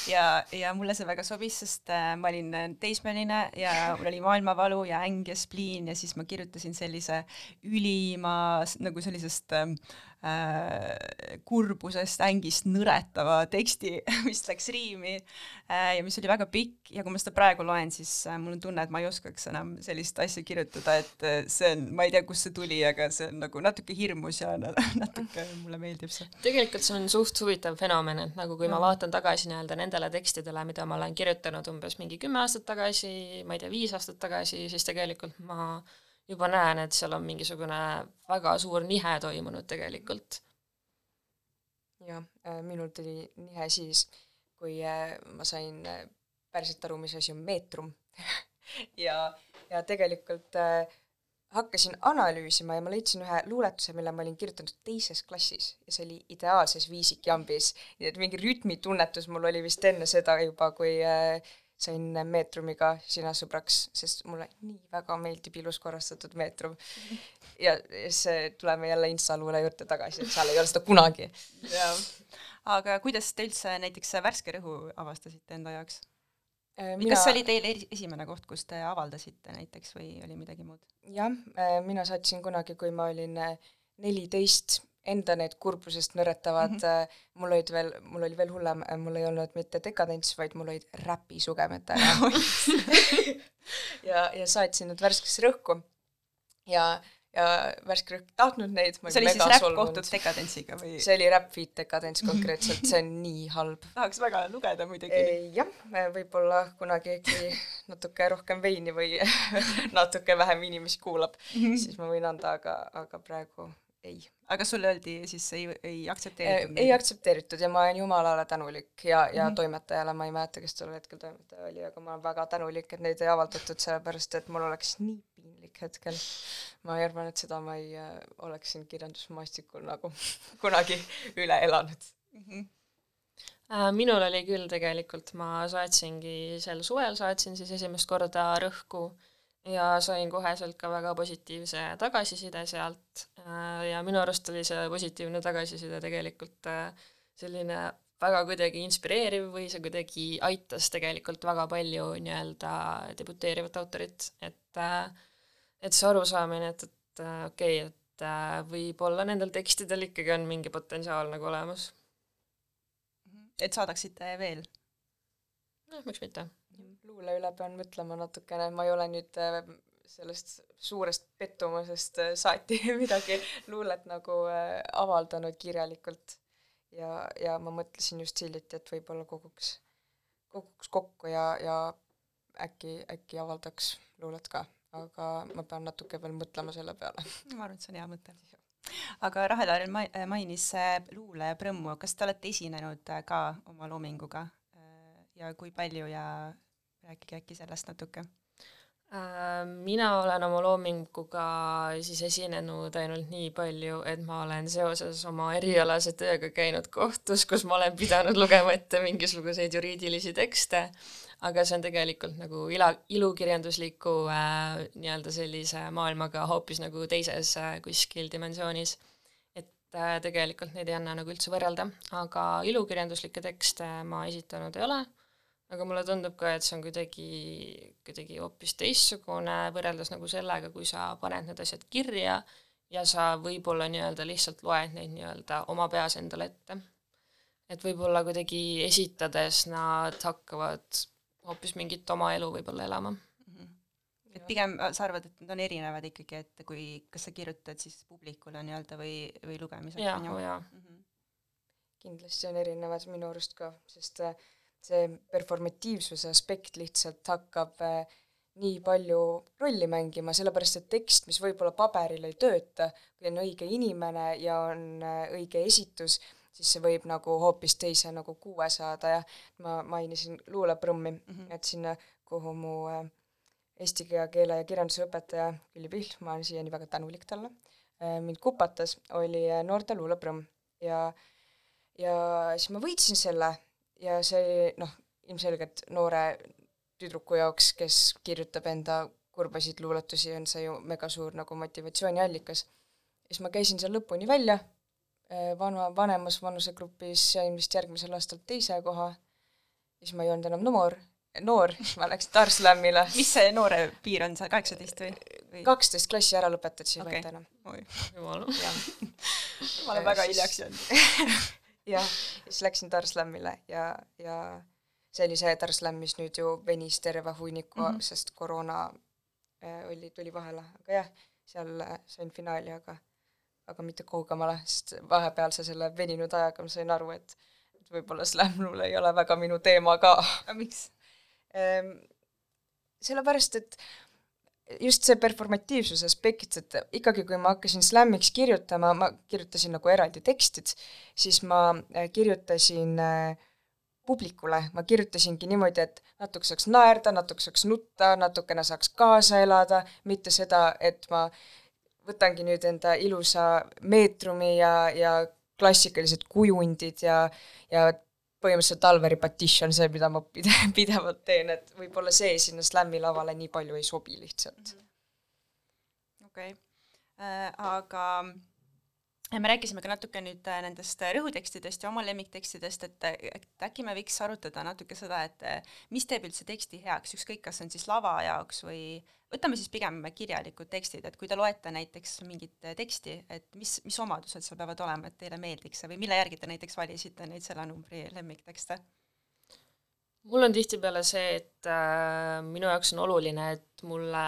ja, ja mulle see väga sobis, sest äh, ma olin äh, teismeline ja mul oli maailmavalu ja äng ja spliin ja siis ma kirjutasin sellise ülima nagu sellisest äh, kurbusest, ängist nõretava teksti, mis läks riimi äh, ja mis oli väga pikk ja kui ma seda praegu loen, siis äh, mul on tunne, et ma ei oskaks enam sellist asja kirjutada, et äh, see on, ma ei tea, kust see tuli, aga see on nagu natuke hirmus ja na- natuke mulle meeldib see. tegelikult see on suht huvitav fenomen, et nagu kui ma vaatan tagasi nii-öelda nendele tekstidele, mida ma olen kirjutanud umbes mingi kümme aastat tagasi, ma ei tea, viis aastat tagasi, siis tegelikult ma juba näen, et seal on mingisugune väga suur nihe toimunud tegelikult. jah, minul tuli nihe siis, kui äh, ma sain äh, päriselt aru, mis asi on meetrum ja, ja tegelikult äh, hakkasin analüüsima ja ma leidsin ühe luuletuse, mille ma olin kirjutanud teises klassis ja see oli ideaalses viisikjambis. nii et mingi rütmitunnetus mul oli vist enne seda juba, kui äh, sain meetrumiga sina sõbraks, sest mulle nii väga meeldib ilus korrastatud meetrum. ja siis tuleme jälle Insta-luule juurde tagasi, et seal ei ole seda kunagi. aga kuidas te üldse näiteks Värske Rõhu avastasite enda jaoks? Äh, kas see oli teil esimene koht, kus te avaldasite näiteks või oli midagi muud? jah, mina saatsin kunagi, kui ma olin äh, neliteist, enda need kurbusest nõretavad mm, -hmm. mul olid veel, mul oli veel hullem, mul ei olnud mitte dekadents, vaid mul olid räpisugemetega ja, ja saatsin need värskesse rõhku ja ja Värske Rõhk tahtnud neid. see oli siis räpp kohtud dekadentsiga või? see oli Rap Feat dekadents konkreetselt, see on nii halb. tahaks väga lugeda muidugi. jah, võib-olla kunagi, kui natuke rohkem veini või natuke vähem inimesi kuulab, siis ma võin anda, aga, aga praegu ei. aga sulle öeldi siis ei, ei aktsepteeritud? ei aktsepteeritud ja ma olen jumalale tänulik ja, ja mm -hmm. toimetajale, ma ei mäleta, kes tol hetkel toimetaja oli, aga ma olen väga tänulik, et neid ei avaldatud, sellepärast et mul oleks nii piinlik hetkel. ma arvan, et seda ma ei äh, oleks siin kirjandusmaastikul nagu kunagi üle elanud mm. -hmm. minul oli küll tegelikult, ma saatsingi sel suvel, saatsin siis esimest korda Rõhku ja sain koheselt ka väga positiivse tagasiside sealt ja minu arust oli see positiivne tagasiside tegelikult äh, selline väga kuidagi inspireeriv või see kuidagi aitas tegelikult väga palju nii-öelda debuteerivat autorit, et äh, et see arusaamine, et, et äh, okei okay,, et võib-olla nendel tekstidel ikkagi on mingi potentsiaal nagu olemas. et saadaksite veel? noh, miks mitte luule üle pean mõtlema natukene, ma ei ole nüüd äh, sellest suurest pettumusest äh, saati midagi luulet nagu äh, avaldanud kirjalikult. ja, ja ma mõtlesin just hiljuti, et võib-olla koguks, koguks kokku ja, ja äkki, äkki avaldaks luulet ka, aga ma pean natuke veel mõtlema selle peale. ma arvan, et see on hea mõte. aga Rahel mainis luuleprõmmu, kas te olete esinenud ka oma loominguga ja kui palju ja rääkige äkki sellest natuke. Äh, mina olen oma loominguga siis esinenud ainult nii palju, et ma olen seoses oma erialase tööga käinud kohtus, kus ma olen pidanud lugema ette mingisuguseid juriidilisi tekste, aga see on tegelikult nagu ila, ilukirjandusliku äh, nii-öelda sellise maailmaga hoopis nagu teises äh, kuskil dimensioonis. et äh, tegelikult neid ei anna nagu üldse võrrelda, aga ilukirjanduslikke tekste ma esitanud ei ole aga mulle tundub ka, et see on kuidagi, kuidagi hoopis teistsugune võrreldes nagu sellega, kui sa paned need asjad kirja ja sa võib-olla nii-öelda lihtsalt loed neid nii-öelda oma peas endale ette. et võib-olla kuidagi esitades nad hakkavad hoopis mingit oma elu võib-olla elama mm. -hmm. et pigem sa arvad, et need on erinevad ikkagi, et kui, kas sa kirjutad siis publikule nii-öelda või, või lugemiseks? jaa, jaa mm. -hmm. kindlasti on erinevad minu arust ka, sest äh, see performatiivsuse aspekt lihtsalt hakkab äh, nii palju rolli mängima, sellepärast et tekst, mis võib-olla paberil ei tööta, kui on õige inimene ja on äh, õige esitus, siis see võib nagu hoopis teise nagu kuue saada ja ma mainisin luuleprõmmi mm, -hmm. et sinna, kuhu mu äh, eesti keele ja kirjanduse õpetaja Külli Pihl, ma olen siiani väga tänulik talle, mind kupatas, oli noorte luuleprõmm ja ja siis ma võitsin selle ja see noh, ilmselgelt noore tüdruku jaoks, kes kirjutab enda kurbasid luuletusi, on see ju mega suur nagu motivatsiooniallikas. siis ma käisin seal lõpuni välja, eh, vana, vanemas vanusegrupis sain vist järgmisel aastal teise koha, siis ma ei olnud enam noor, noor, ma läksin Tarslamile. mis see noore piir on, sa kaheksateist või, või...? kaksteist klassi ära lõpetad, siis okay. ei võeta enam. jumala. ma olen väga hiljaks jäänud jah, siis läksin Tarslamile ja, ja see oli see Tarslam, mis nüüd ju venis terve hunniku mm, -hmm. sest koroona äh, oli, tuli vahele, aga jah, seal äh, sain finaali, aga aga mitte kaugemale, sest vahepealse selle veninud ajaga ma sain aru, et et võib-olla slam-luule ei ole väga minu teema ka. aga miks sellepärast, et just see performatiivsuse aspekt, et ikkagi kui ma hakkasin slammiks kirjutama, ma kirjutasin nagu eraldi tekstid, siis ma äh, kirjutasin äh, publikule, ma kirjutasingi niimoodi, et natuke saaks naerda, natuke saaks nutta, natukene saaks kaasa elada, mitte seda, et ma võtangi nüüd enda ilusa meetrumi ja, ja klassikalised kujundid ja, ja põhimõtteliselt Alveri patiš on see, mida ma pide-, pidevalt teen, et võib-olla see sinna slam'i lavale nii palju ei sobi lihtsalt. okei okay. äh,, aga me rääkisime ka natuke nüüd äh, nendest äh, rõhutekstidest ja oma lemmiktekstidest, et, et äkki me võiks arutada natuke seda, et äh, mis teeb üldse teksti heaks, ükskõik, kas on siis lava jaoks või võtame siis pigem kirjalikud tekstid, et kui te loete näiteks mingit teksti, et mis, mis omadused seal peavad olema, et teile meeldiks see või mille järgi te näiteks valisite neid selle numbri lemmiktekste? mul on tihtipeale see, et äh, minu jaoks on oluline, et mulle,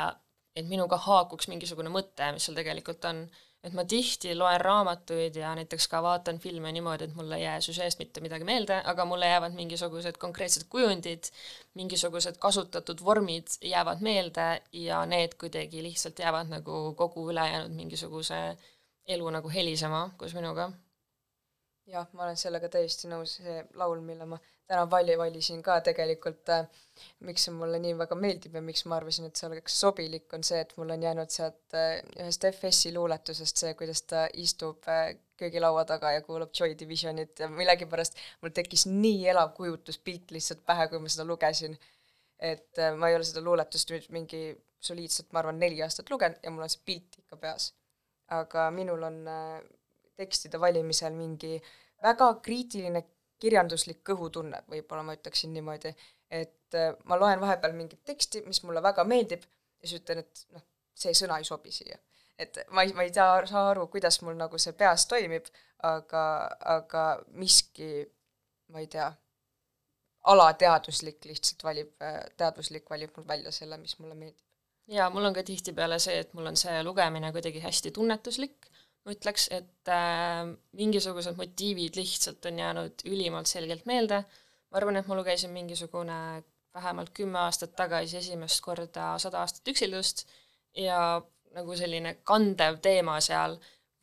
et minuga haakuks mingisugune mõte, mis seal tegelikult on et ma tihti loen raamatuid ja näiteks ka vaatan filme niimoodi, et mulle ei jää süžeest mitte midagi meelde, aga mulle jäävad mingisugused konkreetsed kujundid, mingisugused kasutatud vormid jäävad meelde ja need kuidagi lihtsalt jäävad nagu kogu ülejäänud mingisuguse elu nagu helisema koos minuga. Jah, ma olen sellega täiesti nõus, see laul, mille ma täna vali valisin ka tegelikult äh, miks see mulle nii väga meeldib ja miks ma arvasin, et see oleks sobilik, on see, et mul on jäänud sealt äh, ühest FS-i luuletusest see, kuidas ta istub äh, köögilaua taga ja kuulab Joy Divisionit ja millegipärast mul tekkis nii elav kujutuspilt lihtsalt pähe, kui ma seda lugesin. et ma ei ole seda luuletust nüüd mingi soliidselt, ma arvan, neli aastat lugenud ja mul on see pilt ikka peas. aga minul on tekstide valimisel mingi väga kriitiline kirjanduslik kõhutunne, võib-olla ma ütleksin niimoodi, et äh, ma loen vahepeal mingit teksti, mis mulle väga meeldib ja siis ütlen, et noh, see sõna ei sobi siia. et ma ei, ma ei saa, saa aru, kuidas mul nagu see peas toimib, aga, aga miski, ma ei tea, alateaduslik lihtsalt valib, äh, teadvuslik valib mul välja selle, mis mulle meeldib. jaa, mul on ka tihtipeale see, et mul on see lugemine kuidagi hästi tunnetuslik ma ütleks, et äh, mingisugused motiivid lihtsalt on jäänud ülimalt selgelt meelde, ma arvan, et ma lugesin mingisugune vähemalt kümme aastat tagasi esimest korda Sada aastat üksildust ja nagu selline kandev teema seal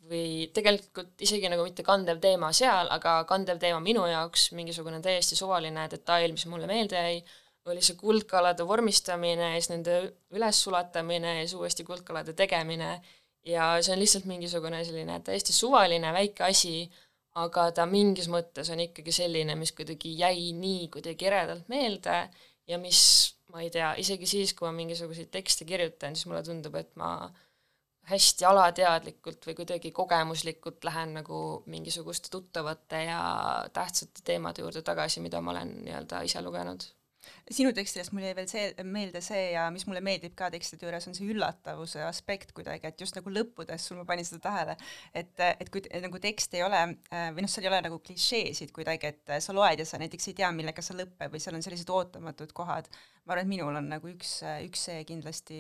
või tegelikult isegi nagu mitte kandev teema seal, aga kandev teema minu jaoks, mingisugune täiesti suvaline detail, mis mulle meelde jäi, oli see kuldkalade vormistamine ja siis nende ülessulatamine ja siis uuesti kuldkalade tegemine ja see on lihtsalt mingisugune selline täiesti suvaline väike asi, aga ta mingis mõttes on ikkagi selline, mis kuidagi jäi nii kuidagi eredalt meelde ja mis, ma ei tea, isegi siis, kui ma mingisuguseid tekste kirjutan, siis mulle tundub, et ma hästi alateadlikult või kuidagi kogemuslikult lähen nagu mingisuguste tuttavate ja tähtsate teemade juurde tagasi, mida ma olen nii-öelda ise lugenud sinu tekstidest mul jäi veel see meelde see ja mis mulle meeldib ka tekstide juures, on see üllatavuse aspekt kuidagi, et just nagu lõppudes sul ma panin seda tähele, et, et kui et nagu tekst ei ole või noh, seal ei ole nagu klišeesid kuidagi, et sa loed ja sa näiteks ei tea, millega see lõpeb või seal on sellised ootamatud kohad. ma arvan, et minul on nagu üks, üks see kindlasti,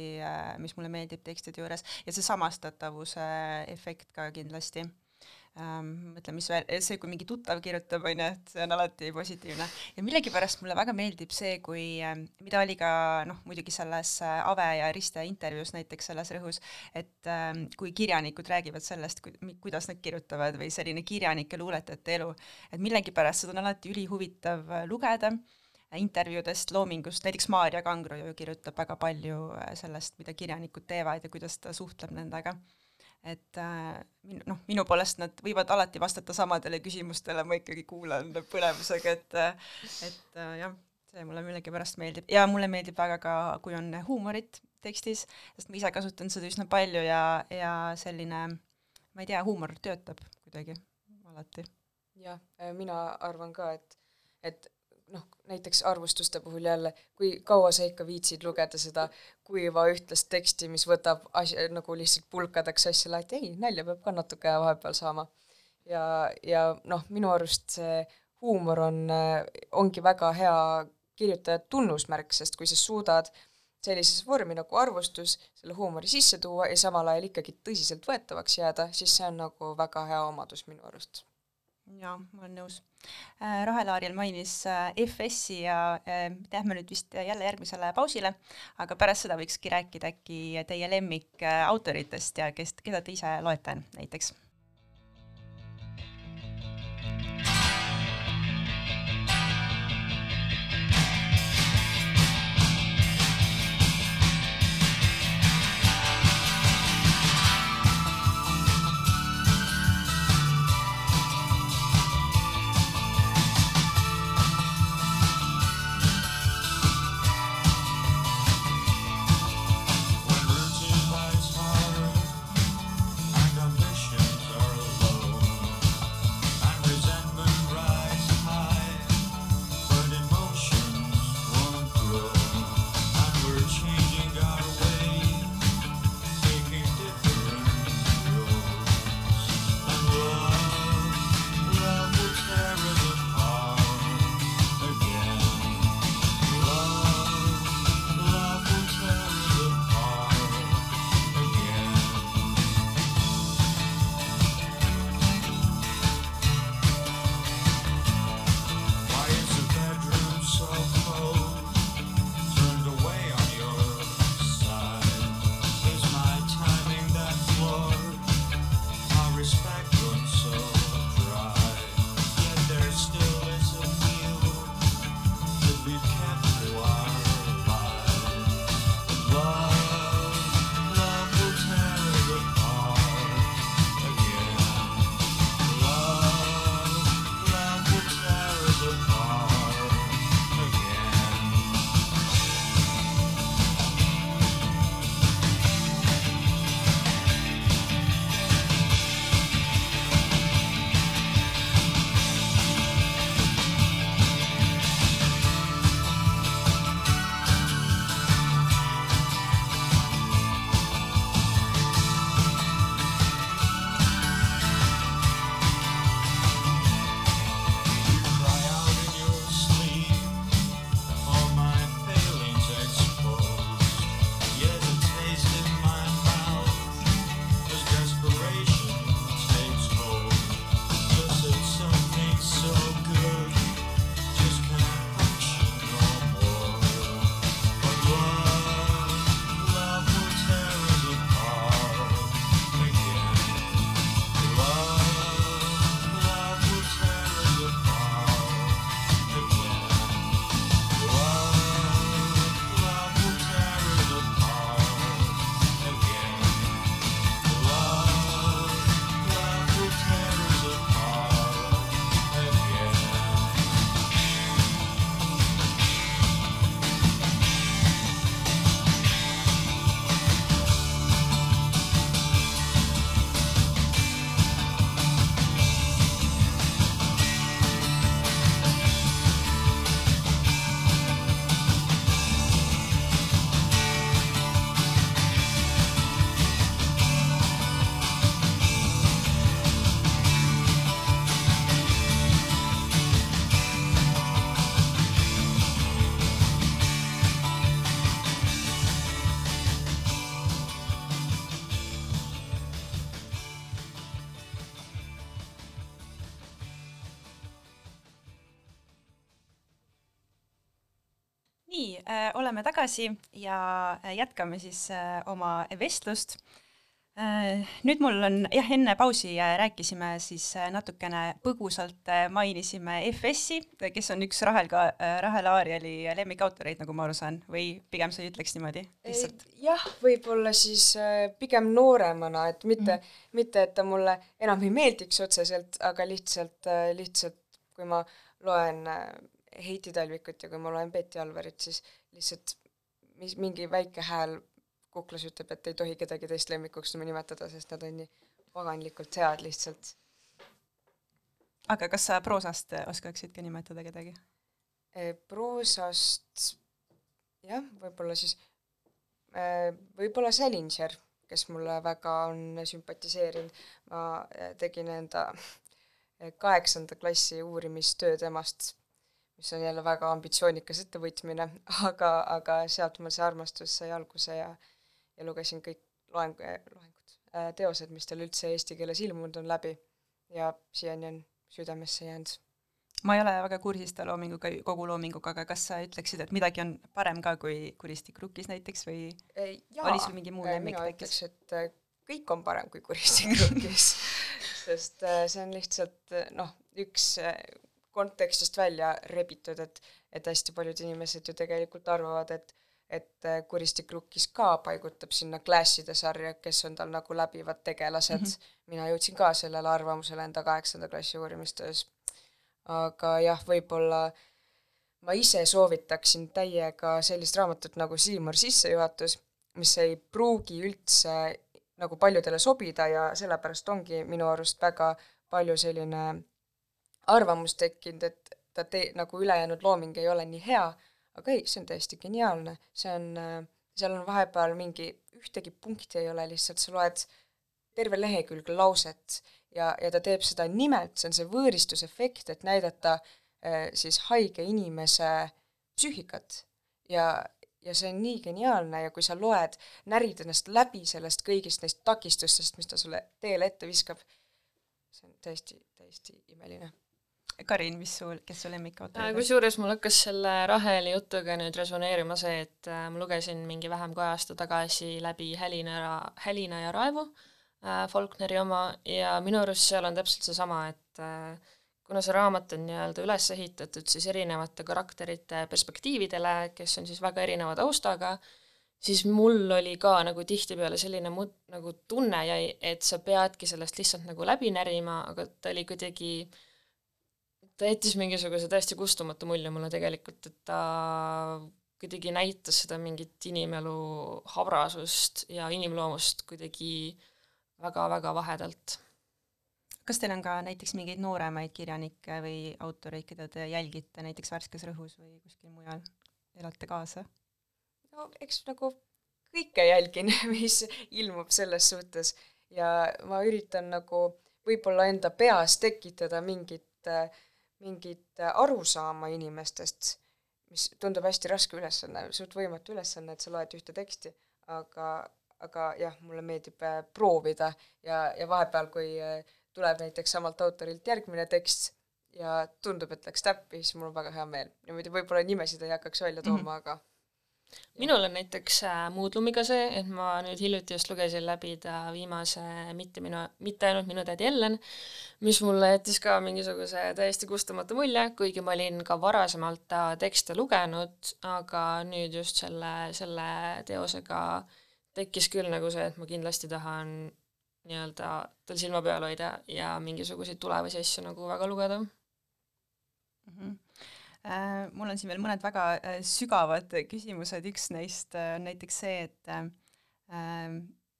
mis mulle meeldib tekstide juures ja see samastatavuse efekt ka kindlasti ähm,. mõtlen, mis see, kui mingi tuttav kirjutab, on ju, et see on alati positiivne. ja millegipärast mulle väga meeldib see, kui äh,, mida oli ka noh, muidugi selles äh, Ave ja Riste intervjuus näiteks selles rõhus, et äh, kui kirjanikud räägivad sellest, kuidas nad kirjutavad või selline kirjanike luuletajate elu, et millegipärast seda on alati ülihuvitav äh, lugeda intervjuudest, loomingust, näiteks Maarja Kangro ju kirjutab väga palju sellest, mida kirjanikud teevad ja kuidas ta suhtleb nendega et äh, min-, noh, minu poolest nad võivad alati vastata samadele küsimustele, ma ikkagi kuulan põnevusega, et et äh, jah, see mulle millegipärast meeldib ja mulle meeldib väga ka, kui on huumorit tekstis, sest ma ise kasutan seda üsna palju ja, ja selline, ma ei tea, huumor töötab kuidagi alati. jah, mina arvan ka, et, et noh, näiteks arvustuste puhul jälle, kui kaua sa ikka viitsid lugeda seda kuiva ühtlast teksti, mis võtab asja nagu lihtsalt pulkadeks asja lahti, ei, nalja peab ka natuke vahepeal saama. ja, ja noh, minu arust see huumor on, ongi väga hea kirjutaja tunnusmärk, sest kui sa suudad sellises vormi nagu arvustus selle huumori sisse tuua ja samal ajal ikkagi tõsiseltvõetavaks jääda, siis see on nagu väga hea omadus minu arust jaa, ma olen nõus. Äh, Rahel Aariel mainis äh, FS-i ja äh, lähme nüüd vist jälle järgmisele pausile, aga pärast seda võikski rääkida äkki teie lemmikautoritest ja kes, keda te ise loete näiteks nii äh,, oleme tagasi ja äh, jätkame siis äh, oma vestlust nüüd mul on, jah, enne pausi rääkisime siis natukene põgusalt mainisime FS-i, kes on üks Rahel ka Rahel Aariali lemmikautoreid, nagu ma aru saan, või pigem sa ei ütleks niimoodi lihtsalt? jah, võib-olla siis pigem nooremana, et mitte mm, -hmm. mitte et ta mulle enam ei meeldiks otseselt, aga lihtsalt, lihtsalt kui ma loen Heiti Talvikut ja kui ma loen Betty Alverit, siis lihtsalt mis mingi väike hääl kuklas ütleb, et ei tohi kedagi teist lemmikuks nimetada, sest nad on nii paganlikult head lihtsalt. aga kas sa proosast oskaksid ka nimetada kedagi? E, proosast jah, võib-olla siis, e, võib-olla Salinger, kes mulle väga on sümpatiseerinud, ma e, tegin enda kaheksanda klassi uurimistöö temast mis on jälle väga ambitsioonikas ettevõtmine, aga, aga sealt mul see armastus sai alguse ja ja lugesin kõik loeng-, loengud, äh, teosed, mis tal üldse eesti keeles ilmunud on läbi. Ja siiani on südamesse jäänud. ma ei ole väga kursis ta loominguga, kogu loominguga, aga kas sa ütleksid, et midagi on parem ka kui Kuristik rukkis näiteks või Jaa, oli sul mingi muu äh, lemmik ütleks, et äh, kõik on parem kui Kuristik rukkis sest see on lihtsalt noh, üks kontekstist välja rebitud, et et hästi paljud inimesed ju tegelikult arvavad, et et Kuristik Rukkis ka paigutab sinna klasside sarja, kes on tal nagu läbivad tegelased mm, -hmm. mina jõudsin ka sellele arvamusele enda kaheksanda klassi uurimistöös. aga jah, võib-olla ma ise soovitaksin täiega sellist raamatut nagu Siimar sissejuhatus, mis ei pruugi üldse nagu paljudele sobida ja sellepärast ongi minu arust väga palju selline arvamus tekkinud, et ta tee-, nagu ülejäänud looming ei ole nii hea, aga ei, see on täiesti geniaalne, see on, seal on vahepeal mingi, ühtegi punkti ei ole, lihtsalt sa loed terve lehekülg lauset ja, ja ta teeb seda nimelt, see on see võõristusefekt, et näidata äh, siis haige inimese psüühikat. ja, ja see on nii geniaalne ja kui sa loed, närid ennast läbi sellest kõigist neist takistustest, mis ta sulle teele ette viskab, see on täiesti, täiesti imeline Karin, mis sul, kes su lemmikautor on? kusjuures mul hakkas selle Raheli jutuga nüüd resoneerima see, et äh, ma lugesin mingi vähem kui aasta tagasi läbi Hälina ja, Hälina ja Raevu äh,, Faulkneri oma, ja minu arust seal on täpselt seesama, et äh, kuna see raamat on nii-öelda üles ehitatud siis erinevate karakterite perspektiividele, kes on siis väga erineva taustaga, siis mul oli ka nagu tihtipeale selline mut-, nagu tunne jäi, et sa peadki sellest lihtsalt nagu läbi närima, aga ta oli kuidagi äh, ta jättis mingisuguse täiesti kustumatu mulje mulle tegelikult, et ta kuidagi näitas seda mingit inimelu habrasust ja inimloomust kuidagi väga-väga vahedalt. kas teil on ka näiteks mingeid nooremaid kirjanikke või autoreid, keda te jälgite näiteks Värskes Rõhus või kuskil mujal, elate kaasa? no eks nagu kõike jälgin, mis ilmub selles suhtes ja ma üritan nagu võib-olla enda peas tekitada mingit äh, mingit äh, arusaama inimestest, mis tundub hästi raske ülesanne, suht võimatu ülesanne, et sa loed ühte teksti, aga, aga jah, mulle meeldib äh, proovida ja, ja vahepeal, kui äh, tuleb näiteks samalt autorilt järgmine tekst ja tundub, et läks täppi, siis mul on väga hea meel. niimoodi võib-olla nimesid ei hakkaks välja tooma mm, -hmm. aga minul on näiteks äh, Moodlumiga see, et ma nüüd hiljuti just lugesin läbi ta viimase Mitte minu, mitte ainult minu tädi Ellen, mis mulle jättis ka mingisuguse täiesti kustumatu mulje, kuigi ma olin ka varasemalt ta tekste lugenud, aga nüüd just selle, selle teosega tekkis küll nagu see, et ma kindlasti tahan nii-öelda tal silma peal hoida ja mingisuguseid tulevasi asju nagu väga lugeda mm. -hmm mul on siin veel mõned väga äh, sügavad küsimused, üks neist äh, on näiteks see, et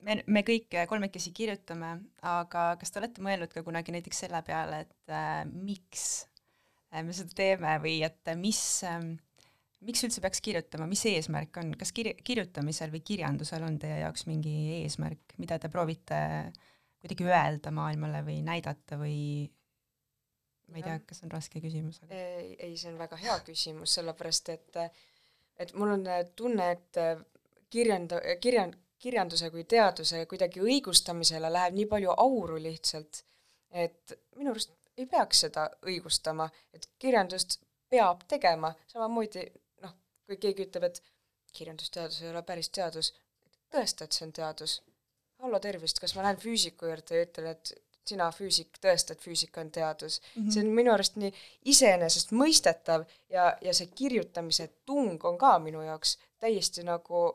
me, me kõik kolmekesi kirjutame, aga kas te olete mõelnud ka kunagi näiteks selle peale, et äh, miks me seda teeme või et mis äh,, miks üldse peaks kirjutama, mis eesmärk on, kas kir-, kirjutamisel või kirjandusel on teie jaoks mingi eesmärk, mida te proovite kuidagi öelda maailmale või näidata või ma ei tea, kas on raske küsimus, aga ei, ei, see on väga hea küsimus, sellepärast et et mul on tunne, et kirjanda-, kirjan-, kirjanduse kui teaduse kuidagi õigustamisele läheb nii palju auru lihtsalt, et minu arust ei peaks seda õigustama, et kirjandust peab tegema, samamoodi noh, kui keegi ütleb, et kirjandusteadus ei ole päris teadus, tõesta, et see on teadus. hallo, tervist, kas ma lähen füüsiku juurde ja ütlen, et sina, füüsik, tõesta, et füüsika on teadus mm. -hmm. see on minu arust nii iseenesestmõistetav ja, ja see kirjutamise tung on ka minu jaoks täiesti nagu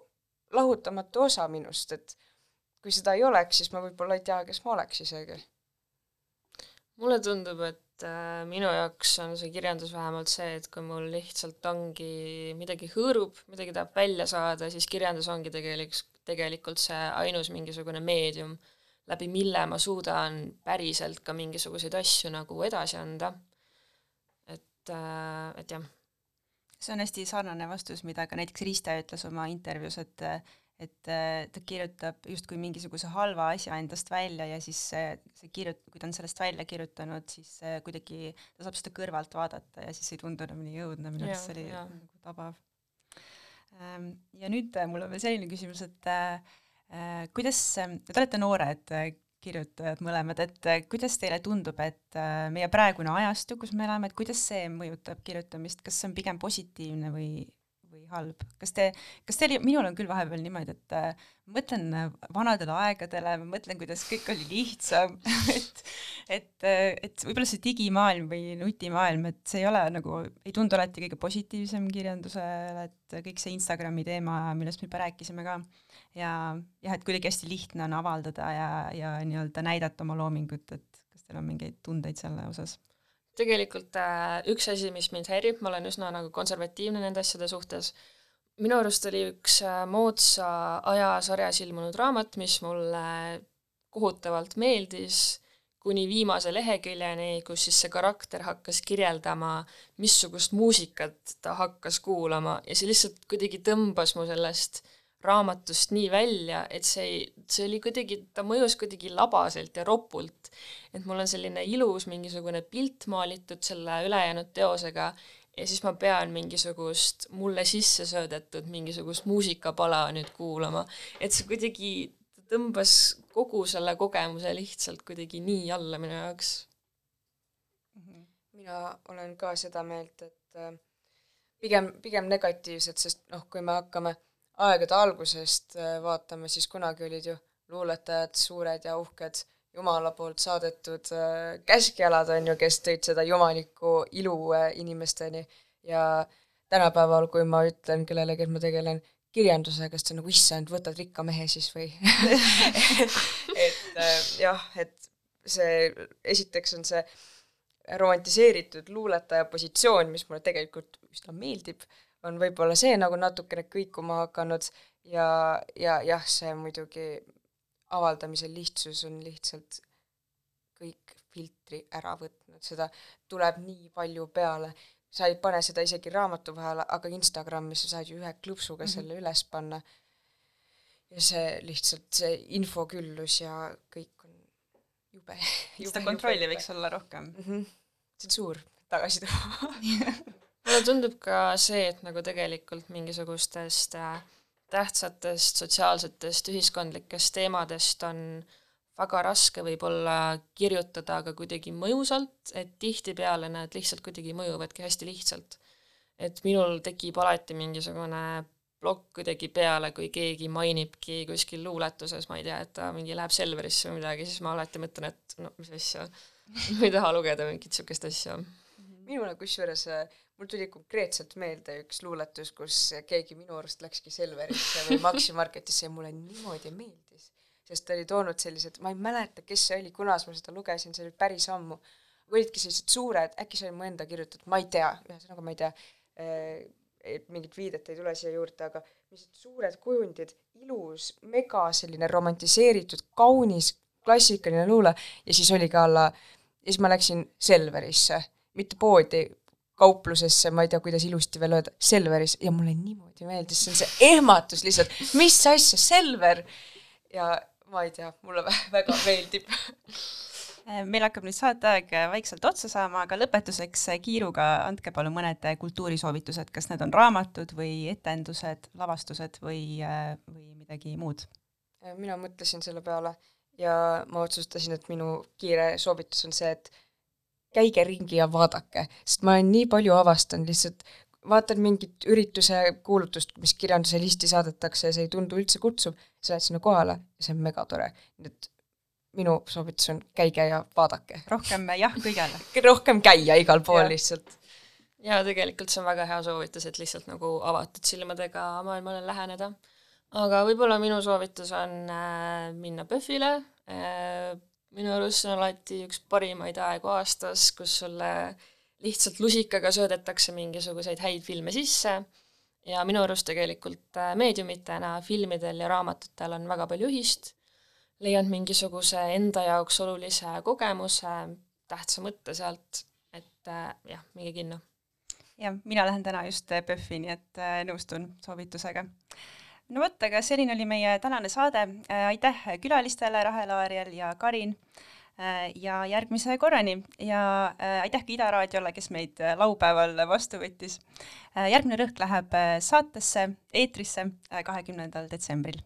lahutamatu osa minust, et kui seda ei oleks, siis ma võib-olla ei tea, kes ma oleks isegi. mulle tundub, et äh, minu jaoks on see kirjandus vähemalt see, et kui mul lihtsalt ongi, midagi hõõrub, midagi tahab välja saada, siis kirjandus ongi tegelikult, tegelikult see ainus mingisugune meedium, läbi mille ma suudan päriselt ka mingisuguseid asju nagu edasi anda. et, et jah. see on hästi sarnane vastus, mida ka näiteks Riiste ütles oma intervjuus, et et ta kirjutab justkui mingisuguse halva asja endast välja ja siis see, see kirjut-, kui ta on sellest välja kirjutanud, siis kuidagi ta saab seda kõrvalt vaadata ja siis ei tundu enam nii õudne, minu arust see oli ja. nagu tabav. Ehm, ja nüüd mul on veel selline küsimus, et äh, Äh, kuidas, te olete noored äh, kirjutajad mõlemad, et äh, kuidas teile tundub, et meie praegune ajastu, kus me elame, et kuidas see mõjutab kirjutamist, kas see on pigem positiivne või halb, kas te, kas teil, minul on küll vahepeal niimoodi, et äh, mõtlen vanadele aegadele, mõtlen, kuidas kõik oli lihtsam et, et, et võib-olla see digimaailm või nutimaailm, et see ei ole nagu, ei tundu alati kõige positiivsem kirjandusele, et kõik see Instagrami teema, millest me juba rääkisime ka, ja jah, et kuidagi hästi lihtne on avaldada ja, ja nii-öelda näidata oma loomingut, et kas teil on mingeid tundeid selle osas? Tegelikult äh, üks asi, mis mind häirib, ma olen üsna nagu konservatiivne nende asjade suhtes, minu arust oli üks äh, moodsa aja sarjas ilmunud raamat, mis mulle kohutavalt meeldis, kuni viimase leheküljeni, kus siis see karakter hakkas kirjeldama, missugust muusikat ta hakkas kuulama. Ja see lihtsalt kuidagi tõmbas mu sellest raamatust nii välja, et see ei, see oli kuidagi, ta mõjus kuidagi labaselt ja ropult. et mul on selline ilus mingisugune pilt maalitud selle ülejäänud teosega ja siis ma pean mingisugust mulle sisse söödetud mingisugust muusikapala nüüd kuulama. et see kuidagi tõmbas kogu selle kogemuse lihtsalt kuidagi nii alla minu jaoks. mina olen ka seda meelt, et äh, pigem, pigem negatiivset, sest noh, kui me hakkame aegade algusest äh, vaatame, siis kunagi olid ju luuletajad suured ja uhked Jumala poolt saadetud äh, käskjalad, on ju, kes tõid seda jumalikku ilu äh, inimesteni. Ja tänapäeval, kui ma ütlen kellelegi, et ma tegelen kirjandusega, siis ta on nagu issand, võtad rikka mehe siis või? Et jah, et see, esiteks on see romantiseeritud luuletaja positsioon, mis mulle tegelikult üsna meeldib, on võib-olla see nagu natukene kõikuma hakanud ja, ja jah, see muidugi avaldamise lihtsus on lihtsalt kõik filtri ära võtnud, seda tuleb nii palju peale, sa ei pane seda isegi raamatu vahele, aga Instagramis sa saad ju ühe klõpsuga mm -hmm. selle üles panna. ja see lihtsalt, see infoküllus ja kõik on jube, jube. seda kontrolli võiks olla rohkem mm. -hmm. tsensuur tagasi tuua mulle tundub ka see, et nagu tegelikult mingisugustest äh, tähtsatest sotsiaalsetest ühiskondlikest teemadest on väga raske võib-olla kirjutada ka kuidagi mõjusalt, et tihtipeale nad lihtsalt kuidagi mõjuvadki hästi lihtsalt. et minul tekib alati mingisugune plokk kuidagi peale, kui keegi mainibki kuskil luuletuses, ma ei tea, et ta mingi läheb Selverisse või midagi, siis ma alati mõtlen, et no mis asja, ma ei taha lugeda mingit niisugust asja. minule kusjuures äh, mul tuli konkreetselt meelde üks luuletus, kus keegi minu arust läkski Selverisse või Maxi Marketisse ja mulle niimoodi meeldis, sest ta oli toonud sellised, ma ei mäleta, kes see oli, kunas ma seda lugesin, see oli päris ammu, olidki sellised suured, äkki see oli mu enda kirjutatud, ma ei tea, ühesõnaga ma ei tea, eh, mingit viidet ei tule siia juurde, aga sellised suured kujundid, ilus, mega selline romantiseeritud, kaunis, klassikaline luule ja siis oligi alla, ja siis ma läksin Selverisse, mitte poodi, kauplusesse, ma ei tea, kuidas ilusti veel öelda, Selveris. Ja mulle niimoodi meeldis, see on see ehmatus lihtsalt, mis asja, Selver! ja ma ei tea, mulle väga meeldib. Meil hakkab nüüd saateaeg vaikselt otsa saama, aga lõpetuseks kiiruga andke palun mõned kultuurisoovitused, kas need on raamatud või etendused, lavastused või, või midagi muud? mina mõtlesin selle peale ja ma otsustasin, et minu kiire soovitus on see, et käige ringi ja vaadake, sest ma olen nii palju avastanud lihtsalt vaatad mingit ürituse kuulutust, mis kirjanduse listi saadetakse ja see ei tundu üldse kutsuv, sa lähed sinna kohale ja see on megatore. nii et minu soovitus on käige ja vaadake. rohkem jah kõigele. rohkem käia igal pool Jah. lihtsalt. ja tegelikult see on väga hea soovitus, et lihtsalt nagu avatud silmadega maailmale läheneda. aga võib-olla minu soovitus on äh, minna PÖFFile äh,, minu arust on alati üks parimaid aegu aastas, kus sulle lihtsalt lusikaga söödetakse mingisuguseid häid filme sisse. Ja minu arust tegelikult äh, meediumitena filmidel ja raamatutel on väga palju ühist, leiad mingisuguse enda jaoks olulise kogemuse, tähtsa mõtte sealt, et äh, jah, minge kinno. Jah, mina lähen täna just äh, PÖFFi, nii et nõustun soovitusega. No vot, aga selline oli meie tänane saade, aitäh külalistele, Rahel Aariel ja Karin ja järgmise korrani. Ja aitäh ka Ida raadiole, kes meid laupäeval vastu võttis. järgmine rõhk läheb saatesse, eetrisse kahekümnendal detsembril